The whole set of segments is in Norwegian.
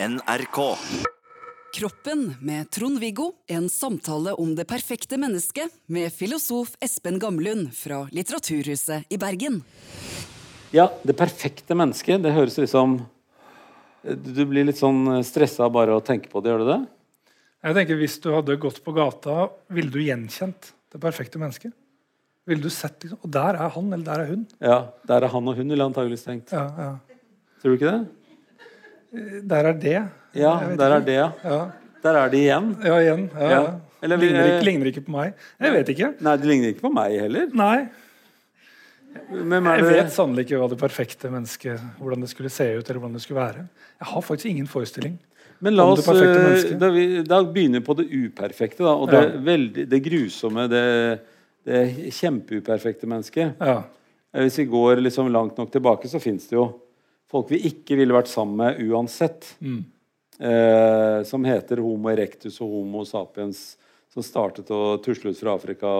NRK. Kroppen med Trond-Viggo. En samtale om det perfekte mennesket med filosof Espen Gamlund fra Litteraturhuset i Bergen. Ja, det perfekte mennesket, det høres liksom Du blir litt sånn stressa bare av å tenke på det, gjør du det? Jeg tenker Hvis du hadde gått på gata, ville du gjenkjent det perfekte mennesket? Ville du sett liksom, Og der er han, eller der er hun. Ja, Der er han og hun, ville jeg antakeligvis tenkt. Ja, ja. Tror du ikke det? Der er det. Ja, der er det, ja. Der er de igjen. ja igjen. Ja. Eller ligner, ikke, ligner ikke på meg. Jeg vet ikke. Nei, det ligner ikke på meg heller. Nei. Jeg vet sannelig ikke hva det perfekte mennesket hvordan det skulle se ut. eller hvordan det skulle være. Jeg har faktisk ingen forestilling. Men la oss, det eh, da, vi, da begynner på det uperfekte. Da, og det, Ja. veldig, det grusomme, det, det kjempeuperfekte mennesket. Ja. Eh, Hvis vi går liksom langt nok tilbake, så fins det jo folk vi ikke ville vært sammen med uansett. Mm. Eh, som heter Homo erectus og Homo sapiens. Som startet å tusle ut fra Afrika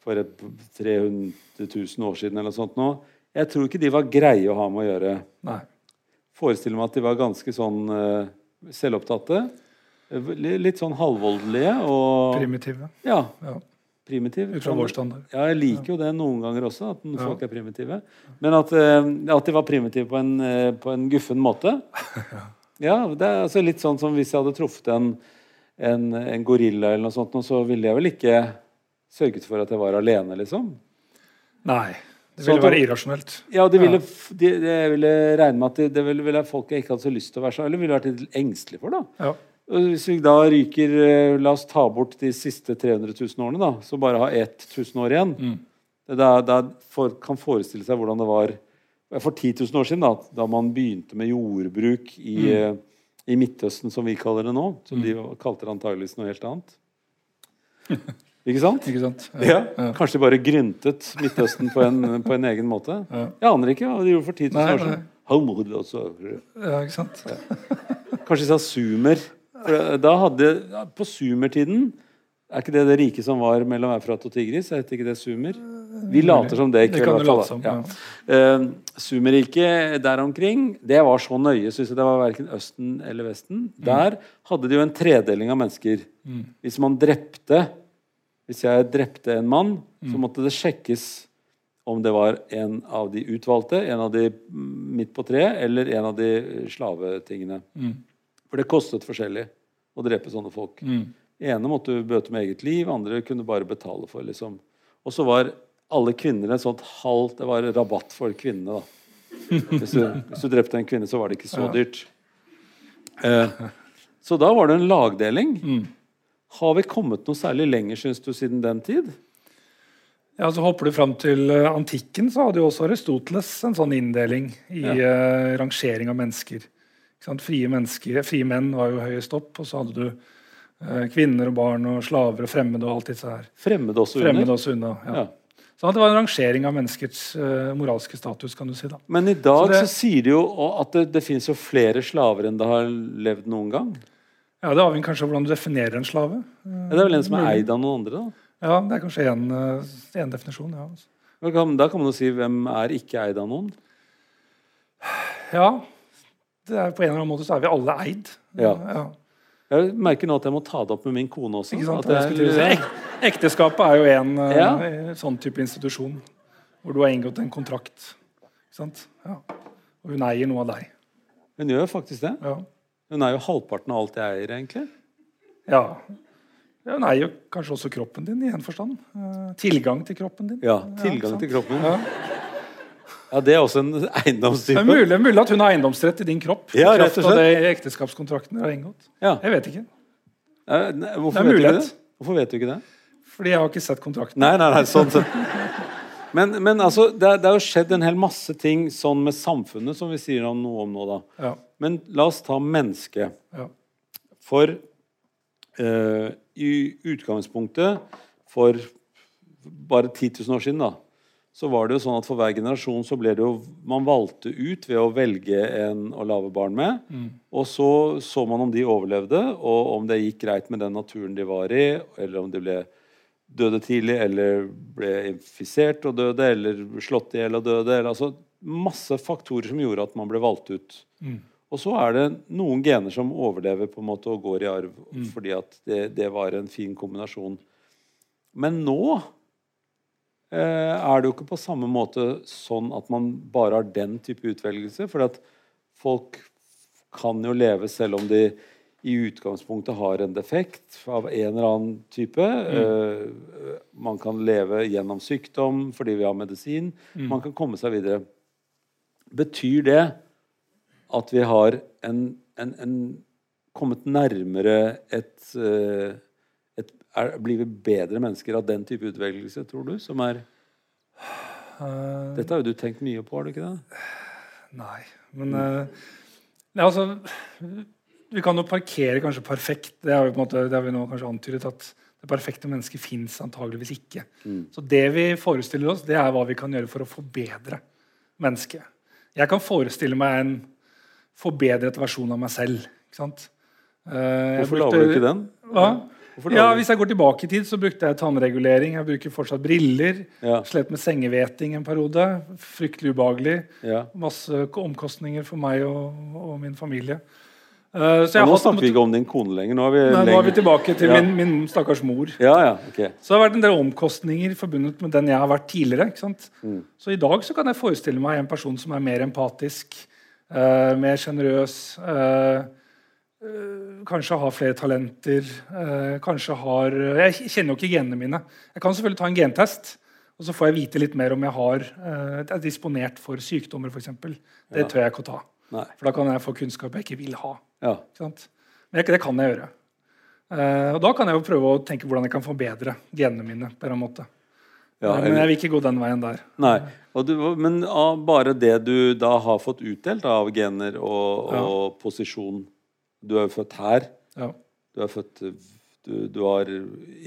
for et 300 000 år siden. eller noe sånt nå. Jeg tror ikke de var greie å ha med å gjøre. Nei. Forestiller meg at de var ganske sånn eh, selvopptatte. Eh, Litt sånn halvvoldelige og Primitive. ja, Ja. Primitive. Ut fra vår standard. Ja, jeg liker jo det noen ganger også, at folk er primitive. Men at, eh, at de var primitive på en, eh, på en guffen måte. Ja, det er altså litt sånn som hvis jeg hadde truffet en, en, en gorilla, eller noe sånt, så ville jeg vel ikke sørget for at jeg var alene, liksom. Nei. Det ville være irrasjonelt. Ja, det ville, de, de, ville regne med at det, det ville, ville folk jeg ikke hadde så lyst til å være sammen eller ville vært litt engstelig for. da. Ja. Hvis vi da ryker eh, La oss ta bort de siste 300 000 årene, da, så bare ha 1000 år igjen. Mm. Det da folk kan forestille seg hvordan det var for 10 000 år siden, da, da man begynte med jordbruk i, Mm. eh, i Midtøsten, som vi kaller det nå. Som de kalte det antageligvis noe helt annet. Ikke sant? Ikke sant? Ja. Kanskje de bare gryntet Midtøsten på en, på en egen måte. Ja. Jeg aner ikke hva de gjorde for 10 000 Nei, år siden. Nei. altså, Ja, ikke sant? Kanskje de sa sumer. For da hadde, på sumertiden Er ikke det det rike som var mellom Eufrat og Tigris? Er ikke det sumer? Vi later som det i kveld. Ja. Eh, Sumerriket der omkring, det var så nøye. Synes jeg Det var verken Østen eller Vesten. Der hadde de jo en tredeling av mennesker. Hvis man drepte Hvis jeg drepte en mann, så måtte det sjekkes om det var en av de utvalgte, en av de mm, midt på treet, eller en av de slavetingene. For det kostet forskjellig å drepe sånne folk. Mm. ene måtte bøte med eget liv, andre kunne bare betale for. liksom. Og så var alle kvinner et sånt halvt Det var rabatt for kvinnene, da. Hvis du, hvis du drepte en kvinne, så var det ikke så dyrt. Eh, så da var det en lagdeling. Mm. Har vi kommet noe særlig lenger, syns du, siden den tid? Ja, så Hopper du fram til eh, antikken, så hadde jo også Aristoteles en sånn inndeling i Ja. uh, rangering av mennesker. Frie, mennesker, frie menn var jo høyest opp, og så hadde du eh, kvinner og barn og slaver og fremmede og alt disse her. Fremmede også Fremmede også unna. Ja. Ja. Så det var en rangering av menneskets eh, moralske status, kan du si. da. Men i dag så, Så sier de jo at det, det finnes jo flere slaver enn det har levd noen gang. Ja, Det avhenger kanskje av hvordan du definerer en slave. Ja, det er vel en som er eid av noen andre, da? Ja, Det er kanskje én definisjon. ja. Da kan, man jo si hvem er ikke eid av noen? ja, det er På en eller annen måte så er vi alle eid. Ja. ja. Jeg merker nå at jeg må ta det opp med min kone også. Jeg ekteskapet er jo en eh, Ja. sånn type institusjon hvor du har inngått en kontrakt. Ja. Og hun eier noe av deg. hun gjør faktisk det. Ja. Hun er jo halvparten av alt jeg eier, egentlig. ja. Hun eier jo kanskje også kroppen din, i en forstand. Eh, tilgang til kroppen din. Ja, Tilgang til kroppen. Ja. Ja, Det er også en eiendomstype. Det er mulig, mulig at hun har eiendomsrett i din kropp. Ja, rett og av det ekteskapskontrakten har inngått. Ja. Jeg vet ikke. Eh, nei, Hvorfor Det vet du ikke det? Hvorfor vet du ikke det? Fordi jeg har ikke sett kontrakten. Nei, nei, nei, sånn sett. Men, men altså, det, det har jo skjedd en hel masse ting sånn med samfunnet, som vi sier noe om nå. da. Ja. Men la oss ta mennesket. Ja. For uh, i utgangspunktet for bare 10 000 år siden, da, så var det jo sånn at for hver generasjon så ble det jo Man valgte ut ved å velge en å lage barn med. Og så så man om de overlevde, og om det gikk greit med den naturen de var i, eller om de ble døde tidlig, eller ble infisert og døde, eller slått i hjel og døde. Eller, altså masse faktorer som gjorde at man ble valgt ut. Og så er det noen gener som overlever på en måte og går i arv fordi at det, det var en fin kombinasjon. Men nå er det jo ikke på samme måte sånn at man bare har den type utvelgelse. For at folk kan jo leve selv om de i utgangspunktet har en defekt av en eller annen type. Mm. man kan leve gjennom sykdom fordi vi har medisin. Man kan komme seg videre. Betyr det at vi har en, en, en kommet nærmere et, eh, et er, Blir vi bedre mennesker av den type utvelgelse, tror du? Som er Eh, Dette har jo du tenkt mye på, har du ikke det? Nei, men uh, nei, altså, Vi kan jo parkere kanskje perfekt. Det har vi, på en måte, det har vi nå kanskje antydet at det perfekte mennesket fins antageligvis ikke. Så det vi forestiller oss, det er hva vi kan gjøre for å forbedre mennesket. Jeg kan forestille meg en forbedret versjon av meg selv. ikke sant? Eh, Hvorfor lager du ikke den? Hva? Ja, Hvis jeg går tilbake i tid, så brukte jeg tannregulering. Jeg bruker fortsatt briller. Ja. Slet med sengeveting en periode. Fryktelig ubehagelig. Ja. Masse omkostninger for meg og, og min familie. Uh, så jeg Ja, nå snakker vi ikke om din kone lenger. Nå er vi, Nei, nå er vi tilbake til min, min stakkars mor. Ja, ja, ok. Så det har vært en del omkostninger forbundet med den jeg har vært tidligere. ikke sant? Mm. Så i dag så kan jeg forestille meg en person som er mer empatisk, uh, mer sjenerøs, eh, kanskje har flere talenter, eh, kanskje har Jeg kjenner jo ikke genene mine. Jeg kan selvfølgelig ta en gentest, og så får jeg vite litt mer om jeg har, eh, er disponert for sykdommer, f.eks. Det Ja. tør jeg ikke å ta. Nei. For da kan jeg få kunnskap jeg ikke vil ha. Ja. Men det kan jeg gjøre. Eh, og Da kan jeg jo prøve å tenke hvordan jeg kan forbedre genene mine. på en måte. Ja, Eh, Men jeg vil ikke gå den veien der. Nei. Og du, men bare det du da har fått utdelt av gener og, Ja. posisjon Du er jo født her. Ja. Du er født du, du har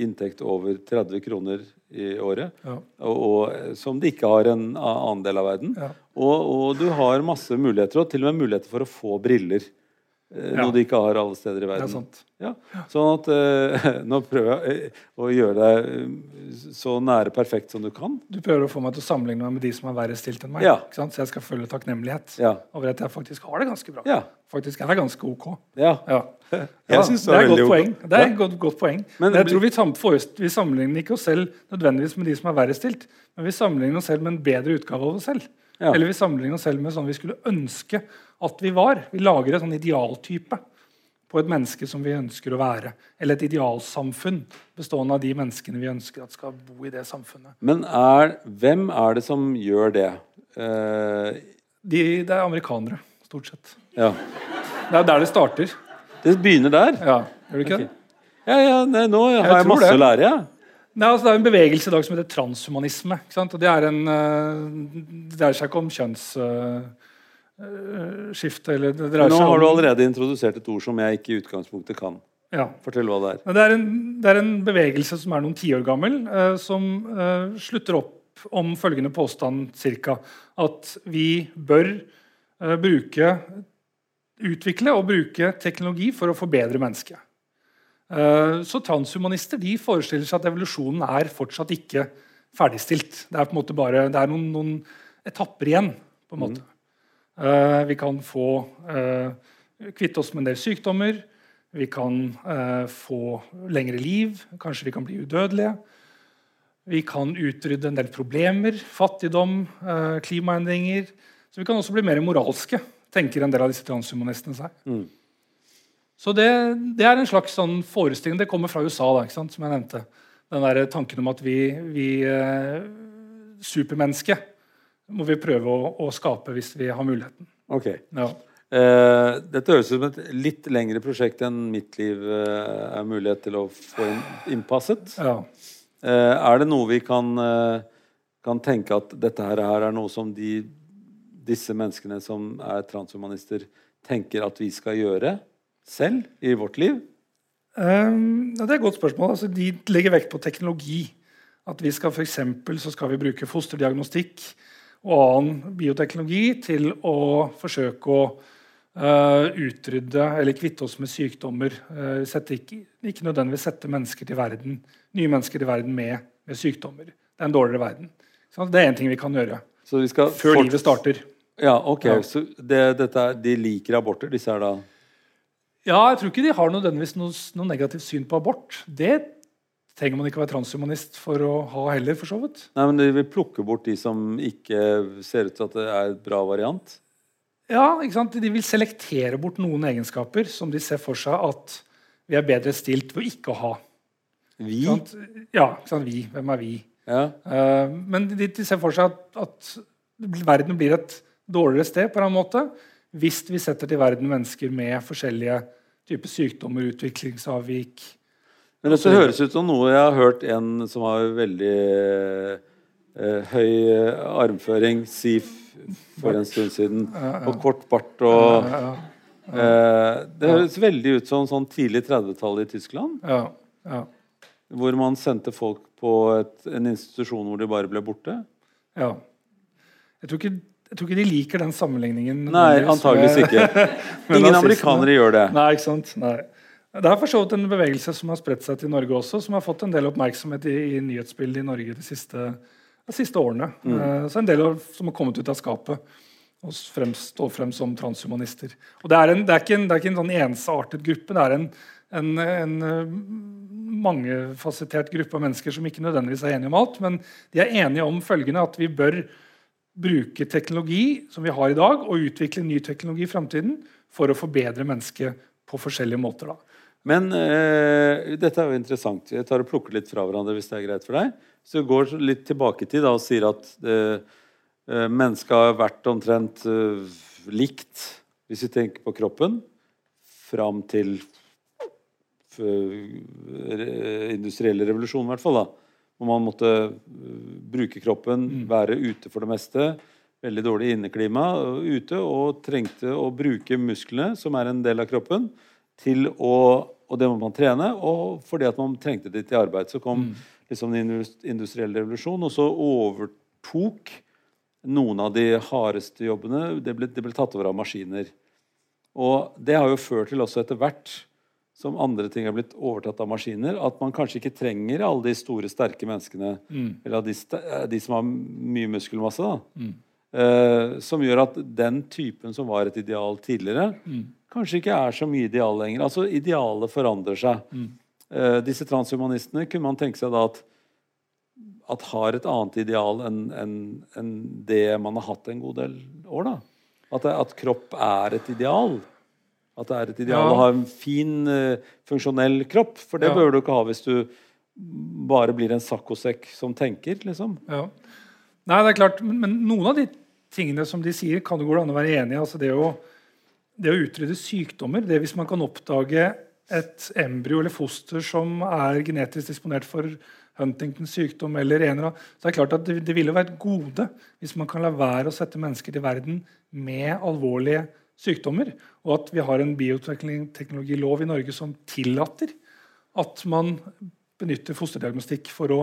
inntekt over 30 kroner i året, Ja. og, og, som de ikke har en annen del av verden. Ja. Og, og du har masse muligheter, og til og med muligheter for å få briller. Eh. Noe de ikke har alle steder i Det verden. er. Ja. Sånn at uh, Nå prøver jeg eh, å gjøre deg så nære perfekt som du kan. Du prøver å få meg til å sammenligne meg med de som er verre stilt enn meg. Ja. Så jeg skal føle takknemlighet Ja. over at jeg faktisk har det ganske bra. Ja. Faktisk er ganske ok. ja. Ja. Jeg synes det er et godt ok. Det er godt, godt poeng. Men- jeg tror vi, vi sammenligner ikke oss selv nødvendigvis med de som er verre stilt, men vi sammenligner oss selv med en bedre utgave av oss selv. Ja. Eller vi sammenligner oss selv med sånn vi skulle ønske at vi var. Vi lager en sånn idealtype på et menneske som vi ønsker å være. Eller et idealsamfunn bestående av de menneskene vi ønsker at skal bo i det samfunnet. Men er, hvem er det som gjør det? Eh, De, det er amerikanere, stort sett. ja. Det er der det starter. Det begynner der? Ja, gjør det ikke det? Ja, ja, nei, nå har jeg, jeg masse det. å lære, Ja. Nei, altså, det er en bevegelse i dag som heter transhumanisme. Og det, er en, eh, det dreier seg ikke om kjønnsskifte. eller det dreier Nå har du allerede introdusert et ord som jeg ikke i utgangspunktet kan. ja. Fortell hva det er. Men Det er, en, det er en bevegelse som er noen tiår gammel, eh, som eh, slutter opp om følgende påstand cirka. At vi bør eh, bruke utvikle og bruke teknologi for å forbedre mennesket. Eh, Så transhumanister de forestiller seg at evolusjonen er fortsatt ikke ferdigstilt. Det er på en måte bare, det er noen, noen etapper igjen. på en måte. Eh, vi kan få eh, kvitte oss med en del sykdommer. Vi kan eh, få lengre liv. Kanskje vi kan bli udødelige. Vi kan utrydde en del problemer. Fattigdom, eh, klimaendringer. Så vi kan også bli mer moralske, tenker en del av disse transhumanistene seg. Mm. Så det, det er en slags sånn forestilling. Det kommer fra USA, da, som jeg nevnte. Den der tanken om at vi, vi eh, Supermennesket må vi prøve å, å skape hvis vi har muligheten. Ok. Ja. Uh, dette høres ut som et litt lengre prosjekt enn mitt liv uh, er mulighet til å få inn, innpasset. Ja. Uh, er det noe vi kan, kan tenke at dette her er noe som de, disse menneskene som er transhumanister, tenker at vi skal gjøre selv i vårt liv? Um, ja, det er et godt spørsmål. Altså, de legger vekt på teknologi. At vi skal for eksempel, så skal vi bruke fosterdiagnostikk og annen bioteknologi til å forsøke å uh, utrydde eller kvitte oss med sykdommer. Uh, ikke, ikke nødvendigvis sette mennesker til verden, nye mennesker til verden med, med sykdommer. Det er en dårligere verden. Så det er én ting vi kan gjøre Så vi før fort- livet starter. Ja, ok. Ja. Så det, er, de liker aborter, disse her da? Ja, jeg tror ikke de har nødvendigvis noe, noe negativt syn på abort. Det trenger man ikke være transhumanist for å ha heller, for så vidt. Nei, men de vil plukke bort de som ikke ser ut til at det er et bra variant? Ja, ikke sant? De vil selektere bort noen egenskaper som de ser for seg at vi er bedre stilt ved å ha. Vi? Ikke? Ja, ikke sant? vi. Hvem er vi? Ja. Uh, men de, de ser for seg at, at verden blir et dårligere sted på en måte hvis vi setter til verden mennesker med forskjellige typer sykdommer, utviklingsavvik. Men det høres ut som noe jeg har hørt en som har veldig eh, høy eh, armføring, si for en stund siden. Og kort bart og eh, Det høres veldig ut som sånn tidlig 30-tallet i Tyskland. ja, ja, Hvor man sendte folk på et, en institusjon hvor de bare ble borte. ja. Jeg tror, ikke, jeg tror ikke de liker den sammenligningen. Nei, antageligvis ikke. Ingen amerikanere gjør det. Nei, ikke sant? Nei. Det er for så vidt en bevegelse som har spredt seg til Norge også, som har fått en del oppmerksomhet i, i nyhetsbildet i Norge de siste, de siste årene. Mm. Eh, så en del av, som har kommet ut av skapet og står frem som transhumanister. Og det er, en, det er, ikke, en, det er ikke en sånn ensartet gruppe. Det er en, en, en eh, mangefasettert gruppe av mennesker som ikke nødvendigvis er enige om alt, men de er enige om følgende at vi bør bruke teknologi som vi har i dag, og utvikle ny teknologi i framtiden for å forbedre mennesket på forskjellige måter. Da. Men eh, dette er jo interessant. Jeg tar og plukker litt fra hverandre hvis det er greit for deg. Så vi går litt tilbake i tid og sier at eh, eh, mennesket har vært omtrent eh, likt, hvis vi tenker på kroppen, fram til f- industrielle revolusjon, i hvert fall. da. Hvor man måtte eh, bruke kroppen, være ute for det meste. Veldig dårlig inneklima ute, og trengte å bruke musklene, som er en del av kroppen, til å Og det må man trene, og fordi at man trengte det til arbeid. Så kom liksom den industrielle revolusjon, og så overtok noen av de hardeste jobbene det ble, det ble tatt over av maskiner. Og det har jo ført til også etter hvert som andre ting er blitt overtatt av maskiner, at man kanskje ikke trenger alle de store, sterke menneskene. Eller de, de som har mye muskelmasse. da. Eh, som gjør at den typen som var et ideal tidligere, kanskje ikke er så mye ideal lenger. Altså Idealet forandrer seg. Eh, disse transhumanistene kunne man tenke seg da at at har et annet ideal enn en, en det man har hatt en god del år. da. At, at kropp er et ideal. At det er et ideal Ja. å ha en fin, uh, funksjonell kropp. For det Ja. bør du ikke ha hvis du bare blir en saccosekk som tenker, liksom. Ja. Nei, det er klart, men, men noen av de tingene som de sier, kan det gå an å være enig i. Altså det, å, det å utrydde sykdommer, det hvis man kan oppdage et embryo eller foster som er genetisk disponert for Huntingtons sykdom eller en eller annen, så er det klart at det, det ville være et gode hvis man kan la være å sette mennesker til verden med alvorlige sykdommer, og at vi har en bioteknologilov i Norge som tillater at man benytter fosterdiagnostikk for å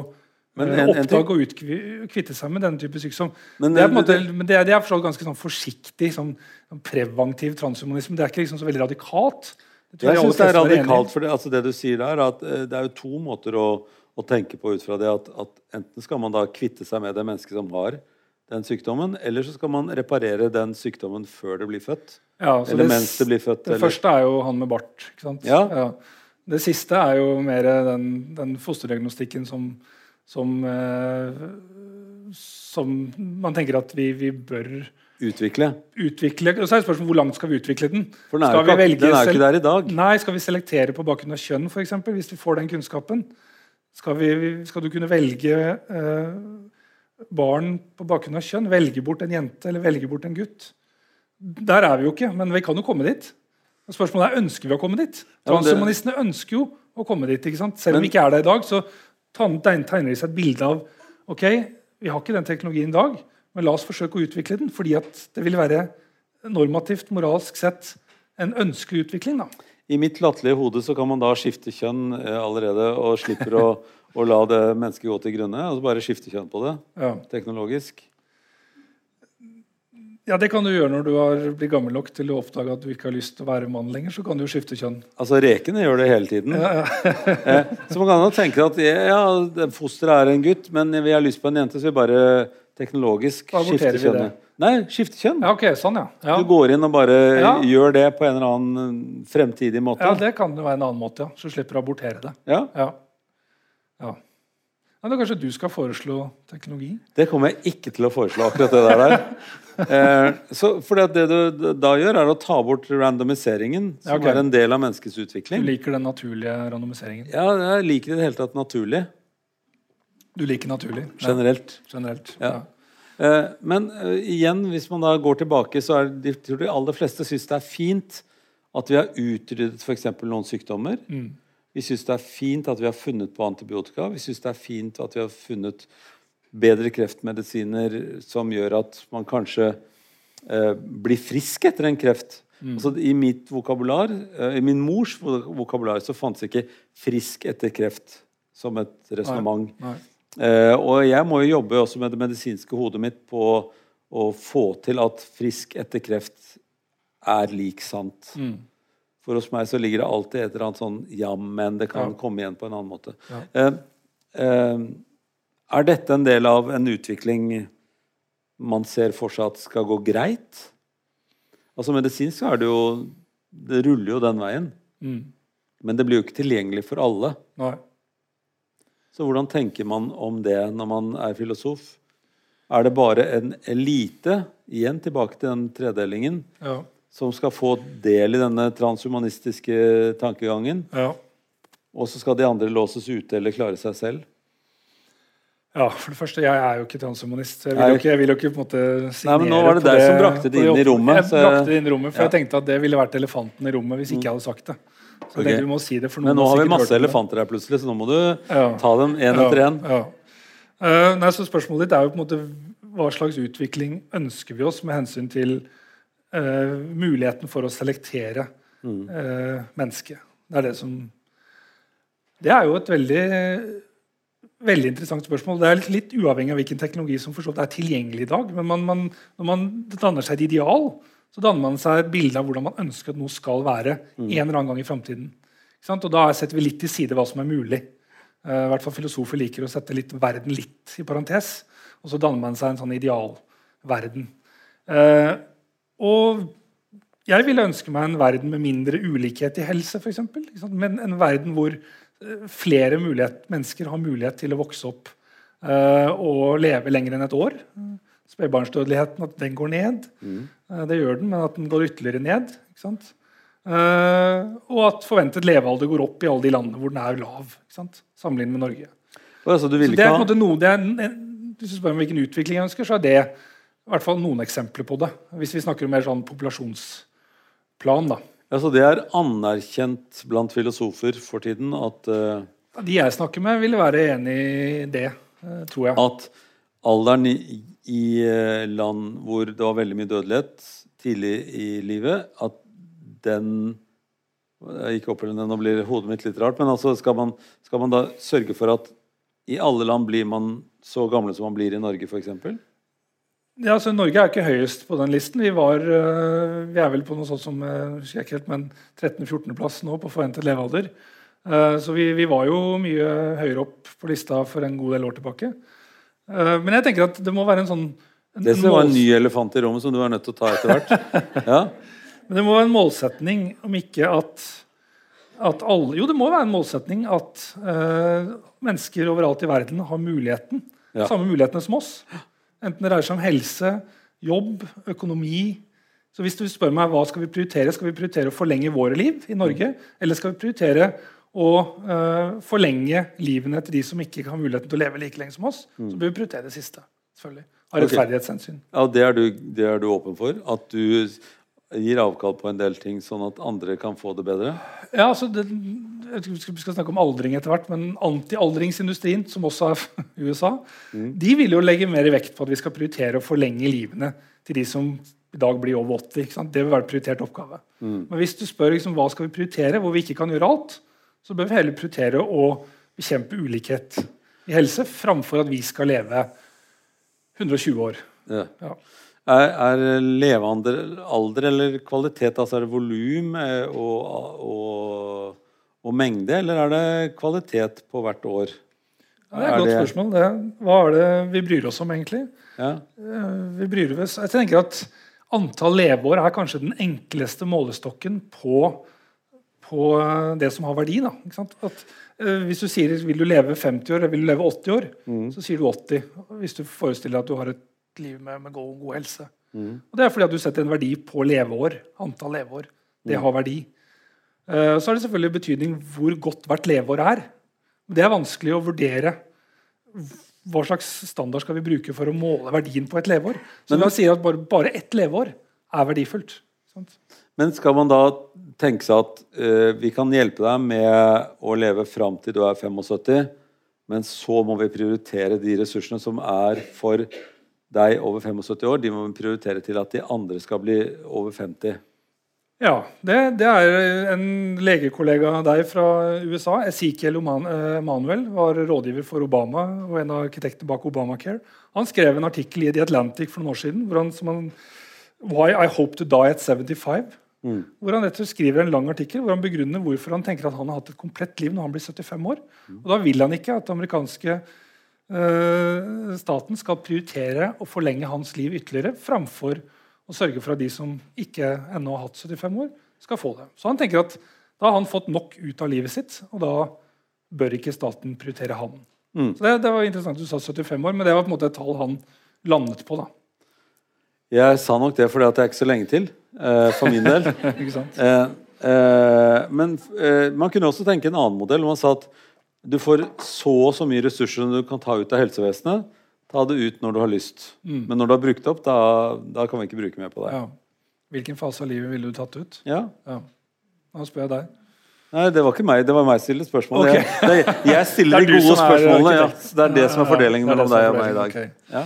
Men eh, en- en oppdage og kvitte seg med denne type sykdom. Men det er, måte, men det er, det er ganske sånn forsiktig, sånn, preventiv transhumanisme. Det er ikke liksom så veldig radikalt. Det jeg Jeg syns det er radikalt, for det, altså det du sier der, at eh, det er jo to måter å, å tenke på ut fra det. At, at enten skal man da kvitte seg med det mennesket som har den sykdommen, eller så skal man reparere den sykdommen før det blir født. Ja, så Eller det, mens det blir født. Det eller- første er jo han med bart. sant? Ja. Det siste er jo mer den, den fosterdiagnostikken som, som, eh, som man tenker at vi, vi bør Utvikle. utvikle. Og så er spørsmålet hvor langt skal vi utvikle den? For den er, Skal vi ikke, den er ikke der i dag. Nei, skal vi selektere på bakgrunn av kjønn, eksempel, hvis vi får den kunnskapen? Skal, vi, skal du kunne velge eh, barn på bakgrunn av kjønn? Velge bort en jente eller velge bort en gutt? Der er vi jo ikke, men vi kan jo komme dit. Spørsmålet er ønsker vi å komme dit. Transhumanistene ønsker jo å komme dit. ikke sant? Selv om vi ikke er der i dag, så tegner de seg et bilde av ok, vi har ikke den teknologien i dag, men la oss forsøke å utvikle den. Fordi at det vil være normativt, moralsk sett, en ønskelig utvikling. da. I mitt latterlige hode så kan man da skifte kjønn eh, allerede, og slipper å, å la det mennesket gå til grunne. Altså bare skifte kjønn på det, Ja. teknologisk. Ja, Det kan du gjøre når du har blitt gammel nok til å oppdage at du ikke har lyst til å være mann lenger. så kan du skifte kjønn. Altså rekene gjør det hele tiden. Eh, så man kan jo tenke at ja, fosteret er en gutt, men vi har lyst på en jente, så vi bare teknologisk skifter kjønnet. Nei, skifte kjønn. Ja, ok, sånn, ja. Ja, Du går inn og bare Ja. gjør det på en eller annen fremtidig måte. ja det kan jo være en annen måte, ja. Så slipper du å abortere det. Ja, Ja. ja. Ja da kanskje du skal foreslå teknologi? Det kommer jeg ikke til å foreslå, akkurat det der. Eh, så, fordi at det du da gjør, er å ta bort randomiseringen, som Ja, okay. er en del av menneskets utvikling. Du liker den naturlige randomiseringen? Ja, jeg liker det i det hele tatt naturlig. Du liker naturlig? Ja, Generelt. generelt. Ja. Ja. Eh, Men eh, igjen, hvis man da går tilbake, så er de, tror de aller fleste syns det er fint at vi har utryddet f.eks. noen sykdommer. Mm. Vi syns det er fint at vi har funnet på antibiotika. Vi syns det er fint at vi har funnet bedre kreftmedisiner som gjør at man kanskje eh, blir frisk etter en kreft. Altså, I mitt vokabular, eh, i min mors vokabular så fantes ikke 'frisk etter kreft' som et resonnement. Eh, og jeg må jo jobbe også med det medisinske hodet mitt på å få til at frisk etter kreft er lik sant. Mm. For hos meg så ligger det alltid et eller annet sånn ja, men det kan Ja. komme igjen på en annen måte. Ja. Eh, eh, er dette en del av en utvikling man ser for seg at skal gå greit? Altså Medisinsk er det jo Det ruller jo den veien. Mm. Men det blir jo ikke tilgjengelig for alle. Nei. Så hvordan tenker man om det når man er filosof? Er det bare en elite, igjen tilbake til den tredelingen, Ja. Som skal få del i denne transhumanistiske tankegangen, ja. og så skal de andre låses ute eller klare seg selv? Ja, for det første, Jeg er jo ikke transhumanist. Jeg vil jo ikke, jeg vil jo ikke på en måte signere Nei, men nå var det deg som brakte det inn i rommet, Jeg brakte det inn i rommet, For Ja. jeg tenkte at det ville vært elefanten i rommet hvis ikke jeg hadde sagt det. Så jeg Ok. vi må si det for noen Men nå har vi masse elefanter her plutselig, så nå må du Ja. ta dem én Ja, etter én. Ja. Eh, nei, så Spørsmålet ditt er jo på en måte hva slags utvikling ønsker vi oss med hensyn til eh, muligheten for å selektere Mm. eh, mennesket. Det er det som Det er jo et veldig veldig interessant spørsmål. Det er litt, litt uavhengig av hvilken teknologi som forstått er tilgjengelig i dag. Men man, man, når man danner seg et ideal, så danner man seg et bilde av hvordan man ønsker at noe skal være Mm. en eller annen gang i framtiden. Og da setter vi litt til side hva som er mulig. Uh, I hvert fall Filosofer liker å sette litt verden litt i parentes. Og så danner man seg en sånn idealverden. Eh, og jeg ville ønske meg en verden med mindre ulikhet i helse, f.eks. Men en verden hvor eh, flere mulighet, mennesker har mulighet til å vokse opp uh, og leve lenger enn et år. Spedbarnsdødeligheten at den går ned. Eh, det gjør den, men at den går ytterligere ned. Eh, og at forventet levealder går opp i alle de landene hvor den er lav. Sammenlignet med Norge. Altså, du Så vil det er ikke ha noe, det er, hvis du spør om hvilken utvikling jeg ønsker, så er det i hvert fall noen eksempler på det. Hvis vi snakker om mer sånn populasjonsplan. da. altså, Det er anerkjent blant filosofer for tiden at uh, De jeg snakker med, vil være enig i det, uh, tror jeg. at alderen i, i eh, land hvor det var veldig mye dødelighet tidlig i livet, at den Jeg gikk opp nå blir hodet mitt litt rart, men altså skal man, skal man da sørge for at i alle land blir man så gamle som man blir i Norge, f.eks.? Ja, altså Norge er ikke høyest på den listen. Vi, var, eh, vi er vel på noe sånt som eh, helt, men 13.-14.-plass nå på forventet levealder. Eh, Så vi, vi var jo mye høyere opp på lista for en god del år tilbake. Men jeg tenker at det må være en sånn en Det var en ny elefant i rommet som du er nødt til å ta etter hvert. Ja. Men det må være en målsetning om ikke at, at alle Jo, det må være en målsetning at uh, mennesker overalt i verden har muligheten, Ja. samme mulighetene som oss. Enten det dreier seg om helse, jobb, økonomi. Så hvis du spør meg hva skal vi prioritere, skal vi prioritere å forlenge våre liv i Norge, eller skal vi prioritere å uh, forlenge livene til de som ikke har muligheten til å leve like lenge som oss, så bør vi prioritere det siste. selvfølgelig. Av rettferdighetshensyn. Okay. Ja, det er, du, det er du åpen for? At du gir avkall på en del ting, sånn at andre kan få det bedre? Ja, altså det, vi skal- snakke om aldring etter hvert, men antialdringsindustrien, som også er USA, de vil jo legge mer vekt på at vi skal prioritere å forlenge livene til de som i dag blir over 80. Ikke sant? Det vil være en prioritert oppgave. Men hvis du spør liksom, hva skal vi prioritere, hvor vi ikke kan gjøre alt, så bør vi heller prioritere å bekjempe ulikhet i helse framfor at vi skal leve 120 år. Ja. Ja. Er, er levealder alder eller kvalitet, altså er det volum eh, og, og, og mengde, eller er det kvalitet på hvert år? Det er et Er godt det- spørsmål. Det. Hva er det vi bryr oss om, egentlig? Ja. eh, vi bryr oss Jeg tenker at antall leveår er kanskje den enkleste målestokken på, på eh, det som har verdi. At, hvis du sier vil du leve 50 år eller vil du leve 80 år, så sier du 80. Hvis du forestiller deg at du har et liv med, med god, god helse. Og Det er fordi at du setter en verdi på leveår. Antall leveår. Det har verdi. Uh, så har det selvfølgelig betydning hvor godt hvert leveår er. Det er vanskelig å vurdere hva slags standard skal vi bruke for å måle verdien på et leveår. Så Men- sier at bare, bare ett leveår er verdifullt. Sant? Men skal man da tenke seg at uh, vi kan hjelpe deg med å leve fram til du er 75, men så må vi prioritere de ressursene som er for deg over 75 år, de må prioritere til at de andre skal bli over 50. Ja, det, det er en legekollega av deg fra USA, Ezekiel eh, Emanuel, var rådgiver for Obama og en av arkitektene bak Obamacare. Han skrev en artikkel i The Atlantic for noen år siden hvor han, som han Why I Hope to Die at 75. Hvor han skriver en lang artikkel hvor han begrunner hvorfor han tenker at han har hatt et komplett liv når han blir 75 år. Og Da vil han ikke at amerikanske staten skal prioritere å forlenge hans liv ytterligere framfor å sørge for at de som ikke ennå har hatt 75 år, skal få det. Så han tenker at da har han fått nok ut av livet sitt, og da bør ikke staten prioritere han. Så det, det var interessant du sa 75 år, men det var på en måte et tall han landet på. da. Jeg sa nok det fordi at det er ikke så lenge til, eh, for min del. Eh, eh, men eh, man kunne også tenke en annen modell. hvor Man sa at du får så og så mye ressurser som du kan ta ut av helsevesenet. Ta det ut når du har lyst. Men når du har brukt det opp, da, da kan vi ikke bruke mer på deg. Ja. Hvilken fase av livet ville du tatt ut? Ja. Ja. Nå spør jeg deg. Nei, det var ikke meg. Det var meg som stilte spørsmålet. Okay. Jeg, det, jeg stiller er de gode spørsmålene. Ja. Det er det som er fordelingen det det mellom deg og meg i dag. Okay. Ja.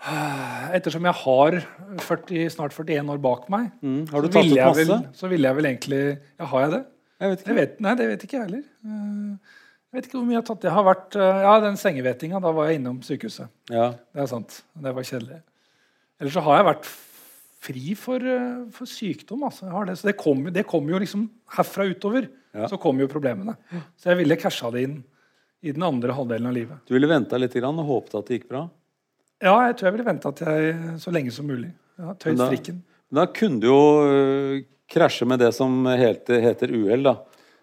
Ettersom jeg har 40, snart 41 år bak meg, Mm. Har du så, ville vel, så ville jeg vel egentlig Ja, har jeg det? Jeg vet Jeg vet, nei, det vet ikke jeg heller. Eh, Jeg vet ikke hvor mye jeg har tatt. Jeg har vært, eh, ja, Den sengevetinga, da var jeg innom sykehuset. Ja. Det er sant. Det var kjedelig. Ellers så har jeg vært fri for, eh, for sykdom. Altså. Det. Så det kommer det kom jo liksom herfra utover. Ja. Så kommer jo problemene. Så jeg ville casha det inn i den andre halvdelen av livet. Du ville venta litt og håpet at det gikk bra? Ja, jeg tror jeg ville vente så lenge som mulig. Ja, Tøyd strikken. Da kunne du jo krasje med det som heter, heter uhell. da.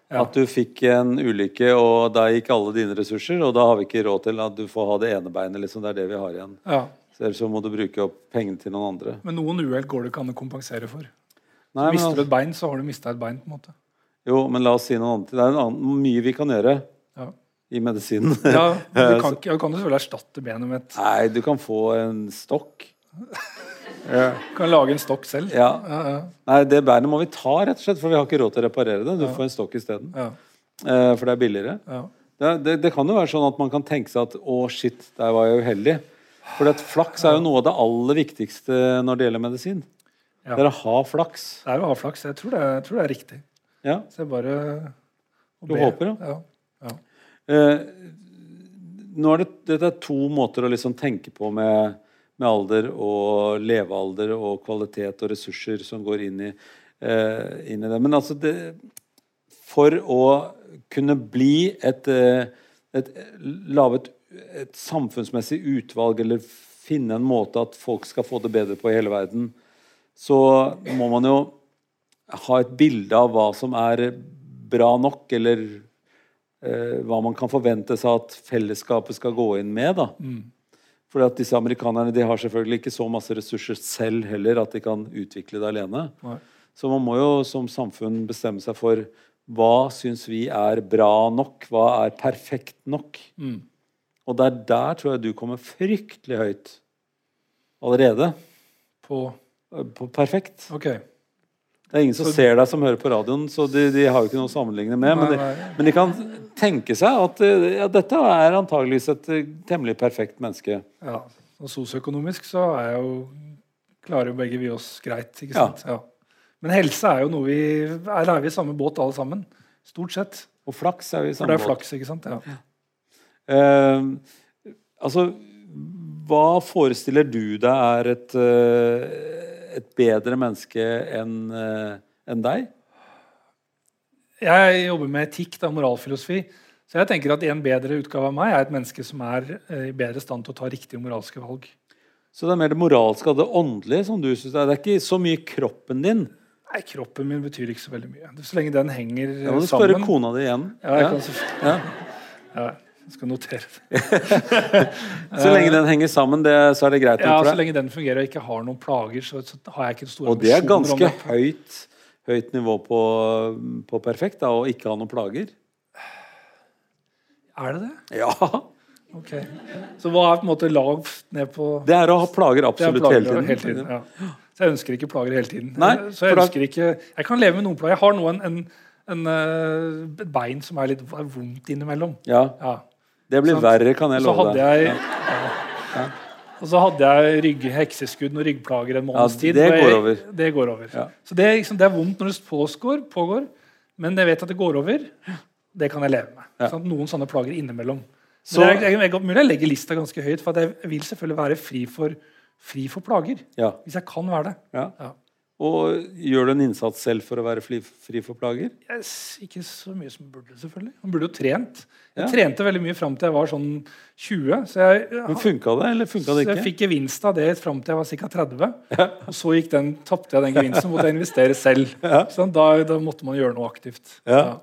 Ja. At du fikk en ulykke, og da gikk alle dine ressurser. Og da har vi ikke råd til at du får ha det ene beinet. liksom, Det er det vi har igjen. Ja. Så Ellers så må du bruke opp pengene til noen andre. Men noen uhell går det ikke an å kompensere for. Nei, Mister du et bein, så har du mista et bein. på en måte. jo, men la oss si noe annet. Det er en annen, mye vi kan gjøre Ja. i medisinen. Ja, du kan, du kan selvfølgelig erstatte benet med et Nei, du kan få en stokk. Du kan lage en stokk selv. Ja. Ja, ja, Nei, det beinet må vi ta, rett og slett, for vi har ikke råd til å reparere det. Du får en stokk isteden. ja, Eh, for det er billigere. ja. Det, det, det kan jo være sånn at man kan tenke seg at å, shit, der var jeg uheldig. For flaks er jo noe av det aller viktigste når det gjelder medisin. Ja. Det er å ha flaks. Det er å ha flaks. Jeg tror det, jeg tror det er riktig. Ja. Så jeg bare Du håper, ja. ja. Eh, nå er det, dette er to måter å liksom tenke på med, med alder og levealder og kvalitet og ressurser som går inn i, eh, inn i det. Men altså det, For å kunne bli et, eh, et Lage et, samfunnsmessig utvalg eller finne en måte at folk skal få det bedre på i hele verden, så må man jo ha et bilde av hva som er bra nok, eller eh, hva man kan forvente seg at fellesskapet skal gå inn med. da. Fordi at disse amerikanerne de har selvfølgelig ikke så masse ressurser selv heller at de kan utvikle det alene. Nei. Så man må jo som samfunn bestemme seg for hva syns vi er bra nok? Hva er perfekt nok? Mm. Og er der tror jeg du kommer fryktelig høyt allerede. På eh, På perfekt. OK. Det er ingen som Så- ser deg som hører på radioen, så de, de har jo ikke noe å sammenligne med. Men de, Nei, nei. men de kan tenke seg at eh, ja, dette er antageligvis et eh, temmelig perfekt menneske. Ja. Og sosioøkonomisk så er jo klarer jo begge vi oss greit. ikke sant? Ja. Men helse er jo noe vi Er er vi i samme båt alle sammen? Stort sett. Og flaks er vi i samme For samme det er flaks, ikke sant? Ja. Uh, altså, hva forestiller du deg er et, eh, et bedre menneske enn en deg? Jeg jobber med etikk, da, moralfilosofi. Så jeg tenker at en bedre utgave av meg er et menneske som er eh, i bedre stand til å ta riktige moralske valg. Så det er mer det moralske og det åndelige som du syns er Det er ikke så mye kroppen din. Nei, Kroppen min betyr ikke så veldig mye. Så lenge den henger Da må du sammen spørre kona di igjen. Ja, jeg Ja. kan så... Ja. ja, jeg skal notere det. Så lenge den henger sammen, det, så er det greit. Ja, Så lenge den fungerer og ikke har noen plager, så, så har jeg ikke store Og det er ganske høyt, høyt nivå på, på perfekt, da, å ikke ha noen plager. Er det det? Ja! Ok. Så hva er på en måte lavt ned på Det er å ha plager er absolutt plager hele tiden. ja. Så jeg ønsker ikke plager hele tiden. Nei, så jeg ønsker ikke Jeg kan leve med noen plager. Jeg har nå en, en, en, eh, et bein som er litt vondt innimellom. Ja, Ja. Det blir verre, kan jeg Så love hadde deg. jeg ja. Og så hadde jeg rygg, hekseskudd og ryggplager en måneds Ja, det går over. Det går over. Ja. Så det, liksom, det er vondt når det pågår, pågår, men jeg vet at det går over. Det kan jeg leve med. Ja. Sant? Noen sånne plager innimellom. Så- Men det er, jeg, jeg, mulig jeg legger lista ganske høyt, for at jeg vil selvfølgelig være fri for, fri for plager. Ja, Hvis jeg kan være det. ja. Ja. Og gjør du en innsats selv for å være fri, fri for plager? Yes, ikke så mye som burde, selvfølgelig. Man burde jo trent. Jeg Ja. trente veldig mye fram til jeg var sånn 20. Så jeg, Men Funka det, eller funka det ikke? så jeg fikk gevinst av det fram til jeg var ca. 30. Og så gikk den, tapte jeg den gevinsten, måtte jeg investere selv. Ja. Så da, da måtte man gjøre noe aktivt. Ja.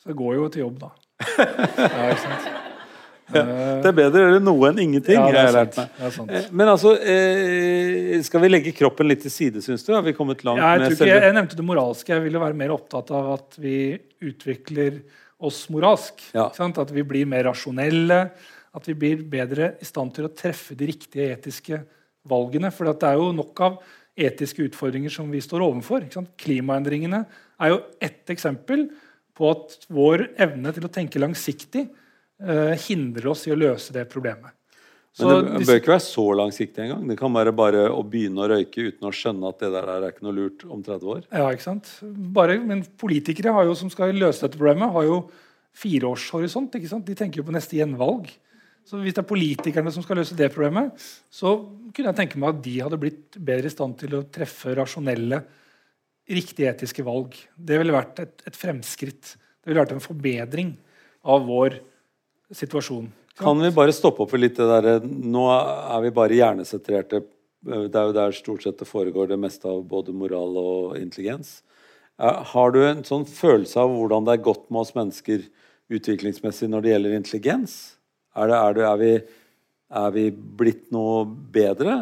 Så jeg går jo til jobb, da. Ja, ikke sant? Det er bedre å gjøre noe enn ingenting. ja, det er sant. Det er sant. Eh, Men altså, eh, skal vi legge kroppen litt til side, syns du? Har vi kommet langt Ja, jeg, med jeg, selve jeg nevnte det moralske. Jeg ville være mer opptatt av at vi utvikler oss moralsk. At vi blir mer rasjonelle. At vi blir bedre i stand til å treffe de riktige etiske valgene. For det er jo nok av etiske utfordringer som vi står overfor. Klimaendringene er jo ett eksempel på at vår evne til å tenke langsiktig hindrer oss i å løse det problemet. Så Men det bør ikke være så langsiktig engang. Det kan være bare å begynne å røyke uten å skjønne at det der er ikke noe lurt om 30 år. Ja, ikke sant? Bare, men politikere har jo, som skal løse dette problemet, har jo fireårshorisont. ikke sant? De tenker jo på neste gjenvalg. Så hvis det er politikerne som skal løse det problemet, så kunne jeg tenke meg at de hadde blitt bedre i stand til å treffe rasjonelle, riktige etiske valg. Det ville vært et, et fremskritt. Det ville vært en forbedring av vår situasjon. Kan vi bare stoppe opp for litt det derre Nå er vi bare hjernesentrerte. Det er jo der stort sett det foregår det meste av både moral og intelligens. Eh, Har du en sånn følelse av hvordan det er godt med oss mennesker utviklingsmessig når det gjelder intelligens? Er, det, er, det, er, vi, er vi blitt noe bedre?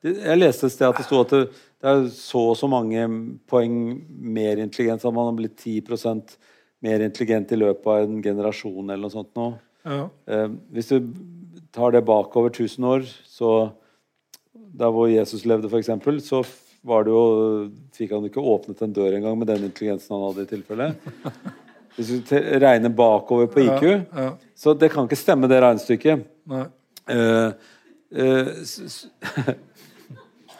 Jeg leste et sted at det sto at det, det er så og så mange poeng mer intelligens, at man har blitt 10 mer intelligent i løpet av en generasjon eller noe sånt nå. Ja. Eh, hvis du tar det bakover 1000 år, så der hvor Jesus levde, f.eks., så var det jo, fikk han ikke åpnet en dør engang med den intelligensen han hadde i tilfelle. Hvis du regner bakover på IQ, Ja, ja. så det kan ikke stemme, det regnestykket. Eh, eh,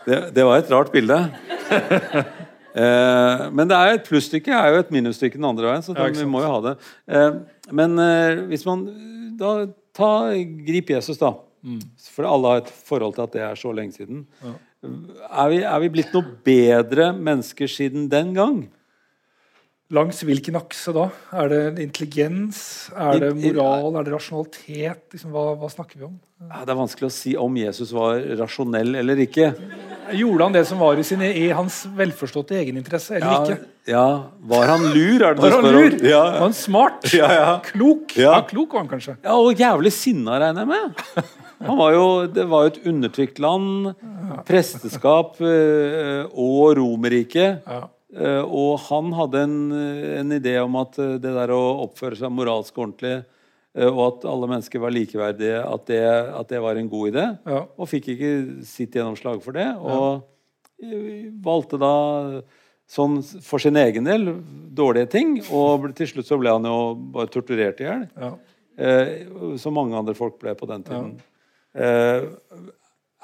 det, det var et rart bilde. Eh, men det er jo et plusstykke er jo et minusstykke den andre veien, så Ja, da, vi må jo ha det. Eh, men eh, hvis man da ta, Grip Jesus, da. Mm. For alle har et forhold til at det er så lenge siden. Er, vi, er vi blitt noe bedre mennesker siden den gang? Langs hvilken akse da? Er det intelligens? Er det moral? Er det rasjonalitet? Liksom, hva, hva snakker vi om? Det er vanskelig å si om Jesus var rasjonell eller ikke. Gjorde han det som var i, sin, i hans velforståtte egeninteresse, eller Ja, ikke? ja. Var han lur, er det Var han spør lur? Ja, Var han smart? Ja, ja. Klok? Ja. Klok var han kanskje. Ja, og jævlig sinna, regner jeg med. Han var jo, det var jo et undertrykt land. Presteskap eh, og Romerriket. Ja. Eh, og han hadde en, en idé om at eh, det der å oppføre seg moralsk ordentlig, eh, og at alle mennesker var likeverdige, at det, at det var en god idé. Ja. Og fikk ikke sitt gjennomslag for det. Og ja. valgte da sånn for sin egen del dårlige ting. Og til slutt så ble han jo bare torturert i hjel. Ja. Eh, som mange andre folk ble på den tiden. Eh,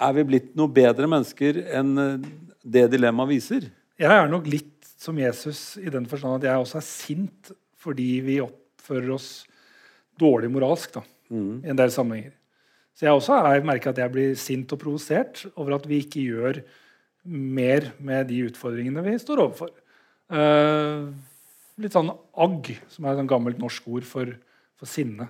er vi blitt noe bedre mennesker enn det dilemmaet viser? Jeg er nok litt som Jesus i den forstand at jeg også er sint fordi vi oppfører oss dårlig moralsk da, i en del sammenhenger. Så jeg også har merka at jeg blir sint og provosert over at vi ikke gjør mer med de utfordringene vi står overfor. Uh, litt sånn agg, som er et sånn gammelt norsk ord for, for sinne.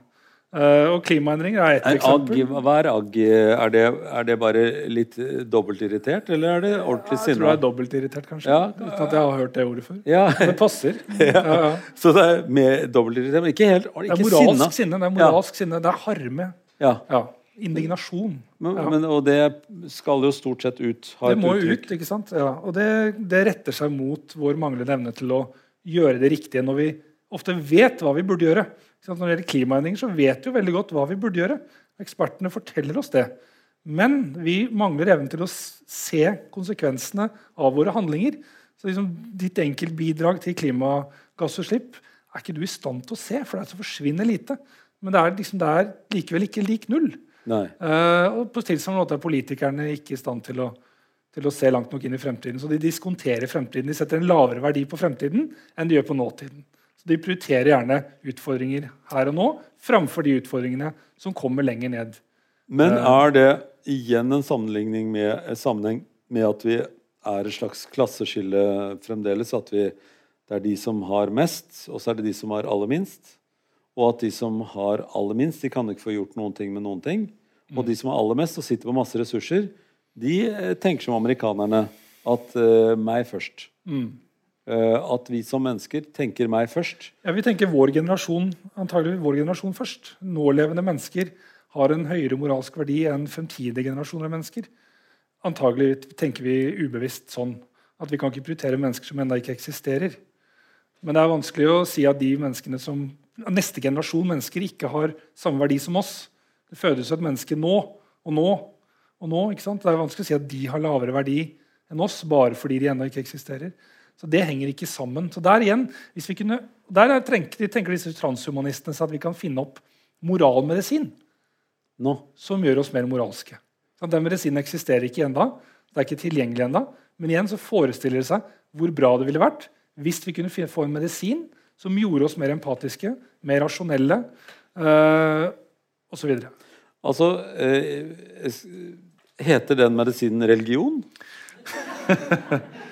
Uh, og klimaendringer er ett eksempel. Agg, hva er agg? Er det, er det bare litt uh, dobbeltirritert, eller er det ordentlig sinna? Jeg tror det er dobbeltirritert, kanskje. Ja. Uten at jeg har hørt det ordet før. Ja. Det passer. ja. Så det er med dobbeltirritert, men ikke helt Det ikke er moralsk sinne. Det er moralsk sinne. Det er harme. Ja. Ja. Indignasjon. Men, men, og det skal jo stort sett ut. Ha Det må jo ut, ikke sant? Ja. Og det, det retter seg mot vår manglende evne til å gjøre det riktige når vi ofte vet hva vi burde gjøre. Når det gjelder klimaendringer, så vet vi jo veldig godt hva vi burde gjøre. Ekspertene forteller oss det. Men vi mangler evnen til å se konsekvensene av våre handlinger. Så liksom, Ditt enkeltbidrag til klimagassutslipp er ikke du i stand til å se, for det er så forsvinner lite. Men det er, liksom, det er likevel ikke lik null. Eh, og på tilsvarende måte er politikerne ikke i stand til å, til å se langt nok inn i fremtiden. Så de diskonterer fremtiden. De setter en lavere verdi på fremtiden enn de gjør på nåtiden. Så De prioriterer gjerne utfordringer her og nå framfor de utfordringene som kommer lenger ned. Men Eh. er det igjen en sammenligning med, en sammenheng med at vi er et slags klasseskille fremdeles? At vi, det er de som har mest, og så er det de som har aller minst? Og at de som har aller minst, de kan ikke få gjort noen ting med noen ting. Og de som har aller mest og sitter på masse ressurser, de eh, tenker som amerikanerne. At uh, meg først. Eh, at vi som mennesker tenker meg først. Ja, Vi tenker vår generasjon antagelig vår generasjon først. Nålevende mennesker har en høyere moralsk verdi enn fremtidige generasjoner av mennesker. Antagelig tenker vi ubevisst sånn at vi kan ikke prioritere mennesker som ennå ikke eksisterer. Men det er vanskelig å si at de menneskene som neste generasjon mennesker ikke har samme verdi som oss. Det fødes et menneske nå og nå og nå. ikke sant? Det er vanskelig å si at de har lavere verdi enn oss bare fordi de ennå ikke eksisterer. Så det henger ikke sammen. Så der igjen, hvis vi kunne, der er, tenker, tenker disse transhumanistene seg at vi kan finne opp moralmedisin Nå. som gjør oss mer moralske. Så den medisinen eksisterer ikke ennå. Det er ikke tilgjengelig ennå. Men igjen så forestiller det seg hvor bra det ville vært hvis vi kunne få en medisin som gjorde oss mer empatiske, mer rasjonelle øh, osv. Altså øh, Heter den medisinen religion?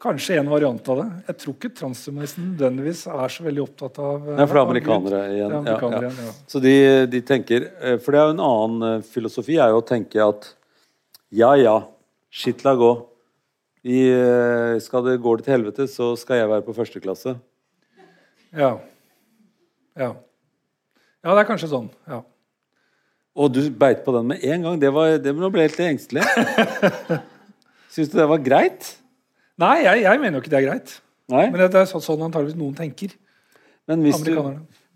Kanskje en variant av det. Jeg tror ikke transhumanisten nødvendigvis er så veldig opptatt av øh, Nei, for det er amerikanere igjen. er Ja, amerikanere ja. igjen, ja. Så de, de tenker eh, For det er jo en annen eh, filosofi er jo å tenke at ja, ja, skitt la gå. Eh, skal det går det til helvete, så skal jeg være på første klasse. Ja. ja. Ja, det er kanskje sånn. ja. Og du beit på den med en gang. Det, var, det ble jeg helt engstelig. Syns du det var greit? Nei, jeg, jeg mener jo ikke det er greit. Nei? Men det er sånn antageligvis noen tenker. Men hvis, du,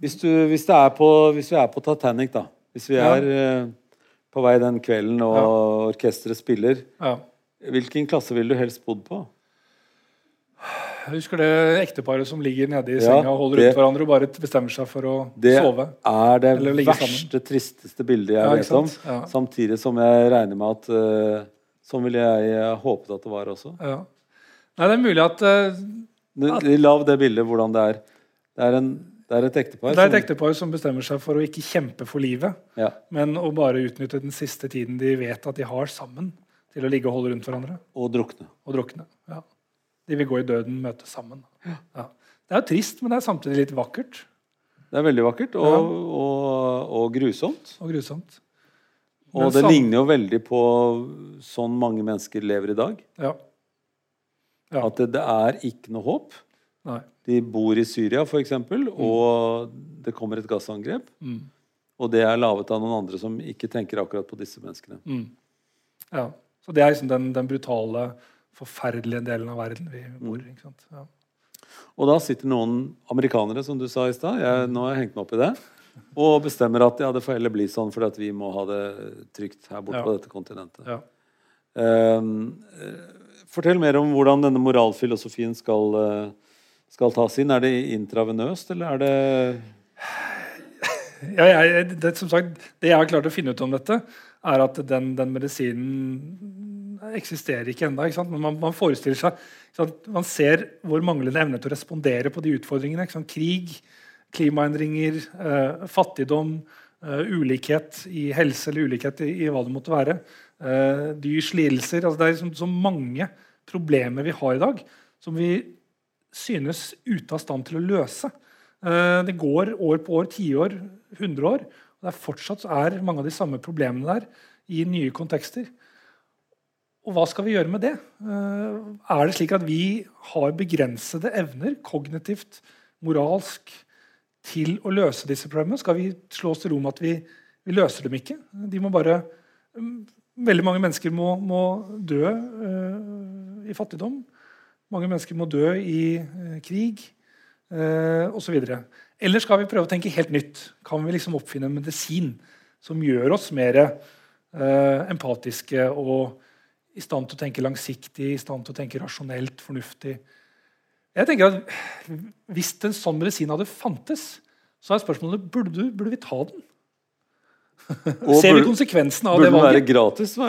hvis, du, hvis, det er på, hvis vi er på Titanic, da Hvis vi Ja. er eh, på vei den kvelden og orkesteret spiller, Ja. hvilken klasse ville du helst bodd på? Jeg husker det ekteparet som ligger nede i senga og holder det- rundt hverandre og bare bestemmer seg for å Det sove. er det verste, sammen. tristeste bildet jeg Ja, vet om. Ja. Samtidig som jeg regner med at uh, Sånn ville jeg håpet at det var også. Ja. Nei, det er mulig at uh, Det- Lav det bildet hvordan det er. Det er, en, det er et ektepar det er et ektepar som bestemmer seg for å ikke kjempe for livet, ja, men å bare utnytte den siste tiden de vet at de har sammen, til å ligge og holde rundt hverandre og drukne. og drukne. Ja. De vil gå i døden, møte sammen. Ja. Det er jo trist, men det er samtidig litt vakkert Det er veldig vakkert og, og, og grusomt. og grusomt. Og det ligner jo veldig på sånn mange mennesker lever i dag. Ja. Ja. At det, det er ikke noe håp. Nei. De bor i Syria, f.eks., og det kommer et gassangrep. Mm. Og det er laget av noen andre som ikke tenker akkurat på disse menneskene. Mm. Ja. Så det er liksom den, den brutale, forferdelige delen av verden vi bor i. ikke sant? Ja. Og da sitter noen amerikanere, som du sa i stad, nå har jeg hengt meg opp i det, og bestemmer at ja, det får heller bli sånn fordi at vi må ha det trygt her borte Ja. på dette kontinentet. Ja. Eh, fortell mer om hvordan denne moralfilosofien skal, eh, skal tas inn. Er det intravenøst, eller er det Ja, jeg, det, som sagt, det jeg har klart å finne ut om dette, er at den, den medisinen eksisterer ikke ennå. Man, man forestiller seg? Man ser vår manglende evne til å respondere på de utfordringene. Krig, klimaendringer, eh, fattigdom, eh, ulikhet i helse eller ulikhet i, i hva det måtte være. Eh, dyrs lidelser. Altså, det er liksom så mange problemer vi har i dag, som vi synes ute av stand til å løse. Eh, det går år på år, tiår, hundre år. Og det er fortsatt er mange av de samme problemene der i nye kontekster. Og hva skal vi gjøre med det? Eh, er det slik at vi har begrensede evner, kognitivt, moralsk, til å løse disse problemene? Skal vi slå oss til ro med at vi, vi løser dem ikke? De må bare mm, Veldig mange mennesker må, må dø uh, i fattigdom. Mange mennesker må dø i uh, krig uh, osv. Eller skal vi prøve å tenke helt nytt? Kan vi liksom oppfinne en medisin som gjør oss mer uh, empatiske og i stand til å tenke langsiktig, i stand til å tenke rasjonelt, fornuftig? Jeg tenker at Hvis en sånn medisin hadde fantes, så er spørsmålet burde, burde vi ta den. Ser vi konsekvensen av det valget? Burde den være gratis? Ja,